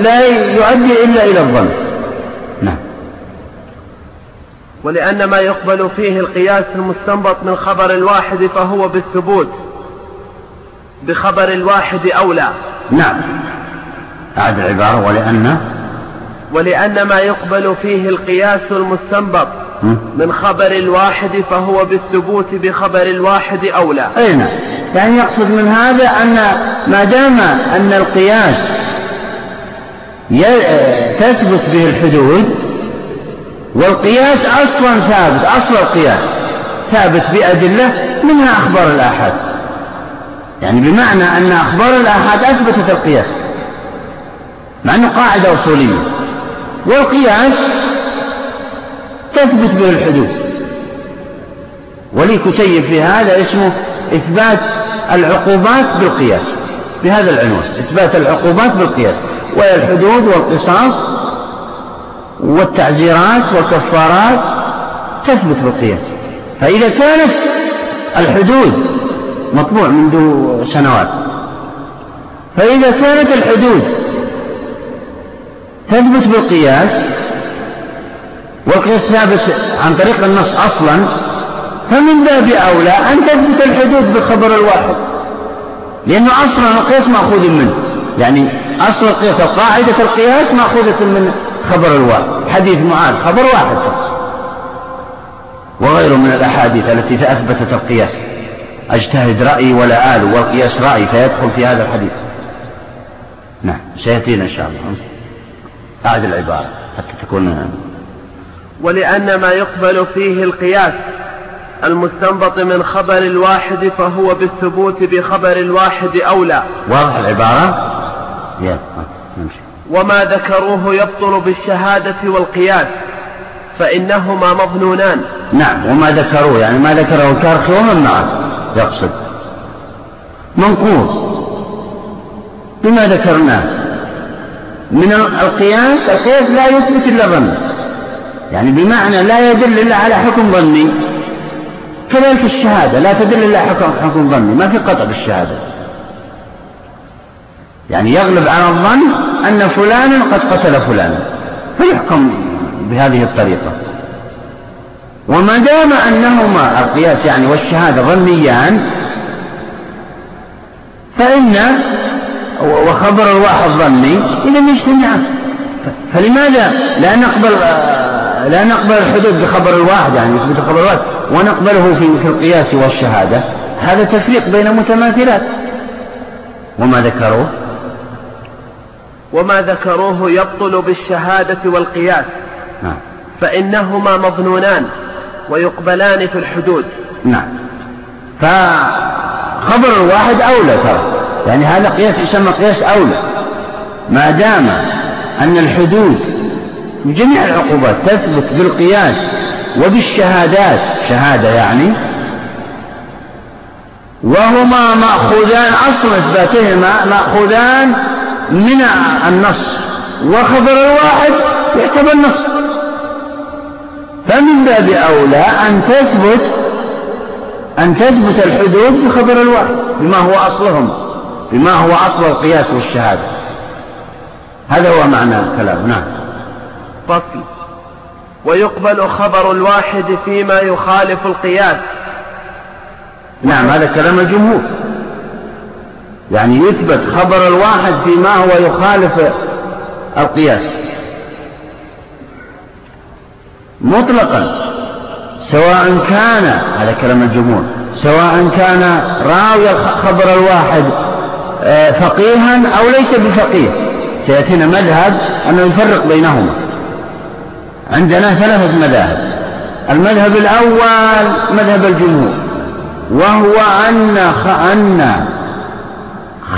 لا يؤدي إلا إلى الظن. نعم. ولأن ما يقبل فيه القياس المستنبط من خبر الواحد فهو بالثبوت. بخبر الواحد أولى. نعم. أعد العبارة ولأن ولأن ما يقبل فيه القياس المستنبط من خبر الواحد فهو بالثبوت بخبر الواحد أولى. أي نعم. يعني يقصد من هذا أن ما دام أن القياس تثبت به الحدود والقياس أصلا ثابت أصل القياس ثابت بأدلة منها أخبار الآحاد. يعني بمعنى أن أخبار الآحاد أثبتت القياس. مع أنه قاعدة أصولية. والقياس تثبت به الحدود ولي كتيب في هذا اسمه إثبات العقوبات بالقياس. بهذا العنوان إثبات العقوبات بالقياس. وهي الحدود والقصاص والتعزيرات والكفارات تثبت بالقياس. فإذا كانت الحدود مطبوع منذ سنوات. فإذا كانت الحدود تثبت بالقياس والقياس ثابت عن طريق النص أصلا فمن باب أولى أن تثبت الحدود بالخبر الواحد. لأنه أصلا القياس مأخوذ منه. يعني أصل القياس قاعدة القياس مأخوذة من خبر الواحد. حديث معاذ خبر واحد وغيره من الأحاديث التي أثبتت القياس. أجتهد رأيي ولا آل والقياس رأي فيدخل في هذا الحديث. نعم سيأتينا إن شاء الله. أعد العبارة حتى تكون ولأن ما يقبل فيه القياس المستنبط من خبر الواحد فهو بالثبوت بخبر الواحد أولى. واضح العبارة؟ يا نمشي. وما ذكروه يبطل بالشهادة والقياس فإنهما مظنونان. نعم وما ذكروه يعني ما ذكره الكرخي ومن يقصد منقوص. بما ذكرناه. من القياس القياس لا يثبت إلا ظن يعني بمعنى لا يدل إلا على حكم ظني. كذلك الشهادة لا تدل إلا حكم حكم ظني. ما في قطع بالشهادة. يعني يغلب على الظن أن فلانا قد قتل فلانا. فيحكم بهذه الطريقة. وما دام أنهما القياس يعني والشهادة ظنيان فإن وخبر الواحد ظني. إذا يجتمعان فلماذا لا نقبل لا نقبل الحدود بخبر الواحد يعني يثبت خبر الواحد ونقبله في في القياس والشهادة؟ هذا تفريق بين متماثلات. وما ذكروه؟ وما ذكروه يبطل بالشهادة والقياس. نعم. فإنهما مظنونان ويقبلان في الحدود. نعم. فخبر الواحد أولى ترى. يعني هذا قياس يسمى قياس أولى. ما دام أن الحدود جميع العقوبات تثبت بالقياس وبالشهادات شهادة يعني وهما مأخوذان أصل إثباتهما مأخوذان من النص وخبر الواحد يعتبر نص فمن باب أولى أن تثبت أن تثبت الحدود بخبر الواحد بما هو أصلهم. بما هو أصل القياس والشهادة. هذا هو معنى كلام نعم. فصل. ويقبل خبر الواحد فيما يخالف القياس. نعم هذا كلام الجمهور. يعني يثبت خبر الواحد فيما هو يخالف القياس. مطلقا سواء كان هذا كلام الجمهور سواء كان راوي الخبر الواحد فقيها أو ليس بفقيه. سيأتينا مذهب أنه يفرق بينهما. عندنا ثلاثة مذاهب. المذهب الأول مذهب الجمهور وهو أن أن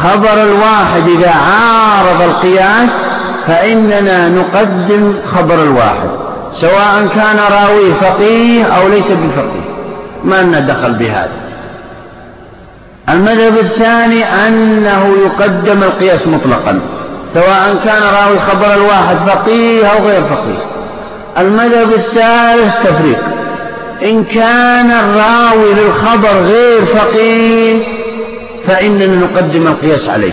خبر الواحد إذا عارض القياس فإننا نقدم خبر الواحد سواء كان راويه فقيه أو ليس بفقيه. ما لنا دخل بهذا. المذهب الثاني أنه يقدم القياس مطلقا سواء كان راوي خبر الواحد فقيه أو غير فقيه. المذهب الثالث تفريق. إن كان الراوي للخبر غير فقيه فإننا نقدم القياس عليه.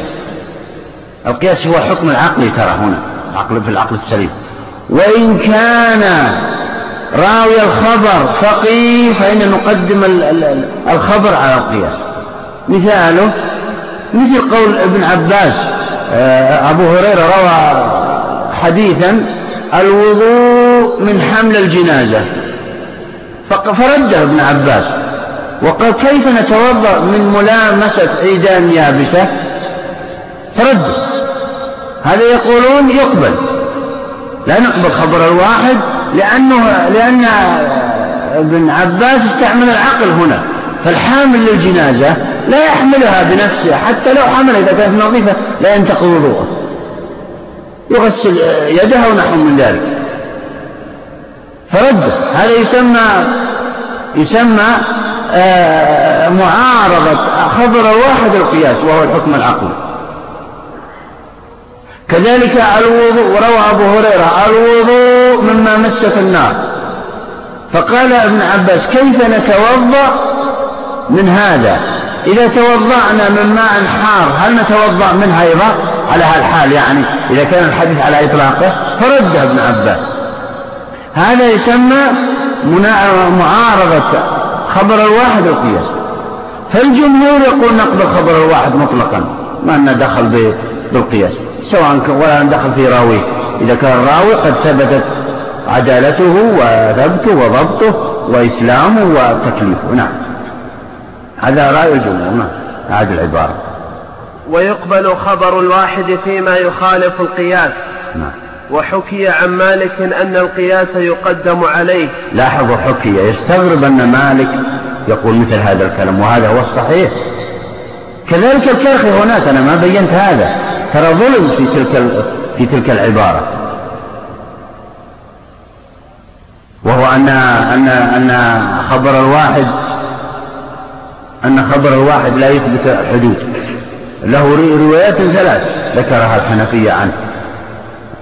القياس هو حكم العقل ترى هنا عقل في العقل السليم. وإن كان راوي الخبر فقيه فإن نقدم الخبر على القياس. مثاله مثل قول ابن عباس آه، أبو هريرة روى حديثا الوضوء من حمل الجنازة. فرده ابن عباس وقال كيف نتوضأ من ملامسة عيدان يابسة؟ فرد هذا يقولون يقبل. لا نقبل خبر الواحد لأنه لأن ابن عباس استعمل العقل هنا. فالحامل للجنازة لا يحملها بنفسه حتى لو حمل إذا كانت نظيفة لا ينتقض وضوءه يغسل يده ونحو من ذلك. فرد هذا يسمى يسمى آه، معارضة خبر الواحد القياس وهو الحكم العقلي. كذلك الوضوء وروى أبو هريرة الوضوء مما مست النار. فقال ابن عباس كيف نتوضأ من هذا. إذا توضأنا من ماء حار هل نتوضأ منها أيضا؟ على هالحال يعني إذا كان الحديث على إطلاقه فرد ابن عباس. هذا يسمى معارضة خبر الواحد القياس. فالجمهور يقول نقبل خبر الواحد مطلقا ما لنا دخل بالقياس. سواء ولا دخل في راويه. إذا كان الراوي قد ثبتت عدالته وثبته وضبطه وإسلامه وتكليفه. نعم. هذا رأي الجمهور نعم. هذه العبارة. ويقبل خبر الواحد فيما يخالف القياس. نعم. وحكي عن مالك أن القياس يقدم عليه. لاحظوا حكي يستغرب أن مالك يقول مثل هذا الكلام وهذا هو الصحيح. كذلك الكرخي هناك أنا ما بينت هذا. ترى ظلم في تلك في تلك العبارة. وهو أن أن أن خبر الواحد أن خبر الواحد لا يثبت حدود. له روايات ثلاث ذكرها الحنفية عنه.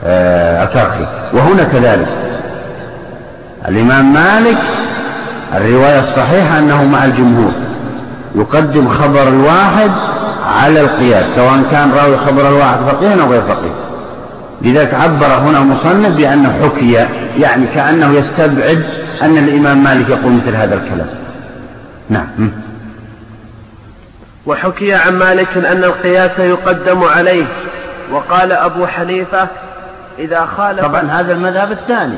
آه، الكرخي وهنا كذلك. الإمام مالك الرواية الصحيحة أنه مع الجمهور. يقدم خبر الواحد على القياس سواء كان راوي خبر الواحد فقيها أو غير فقيه. لذلك عبر هنا مصنف بأنه حكي يعني كأنه يستبعد أن الإمام مالك يقول مثل هذا الكلام. نعم. وحكي عن مالك أن القياس يقدم عليه. وقال أبو حنيفة إذا خالف طبعا هذا المذهب الثاني.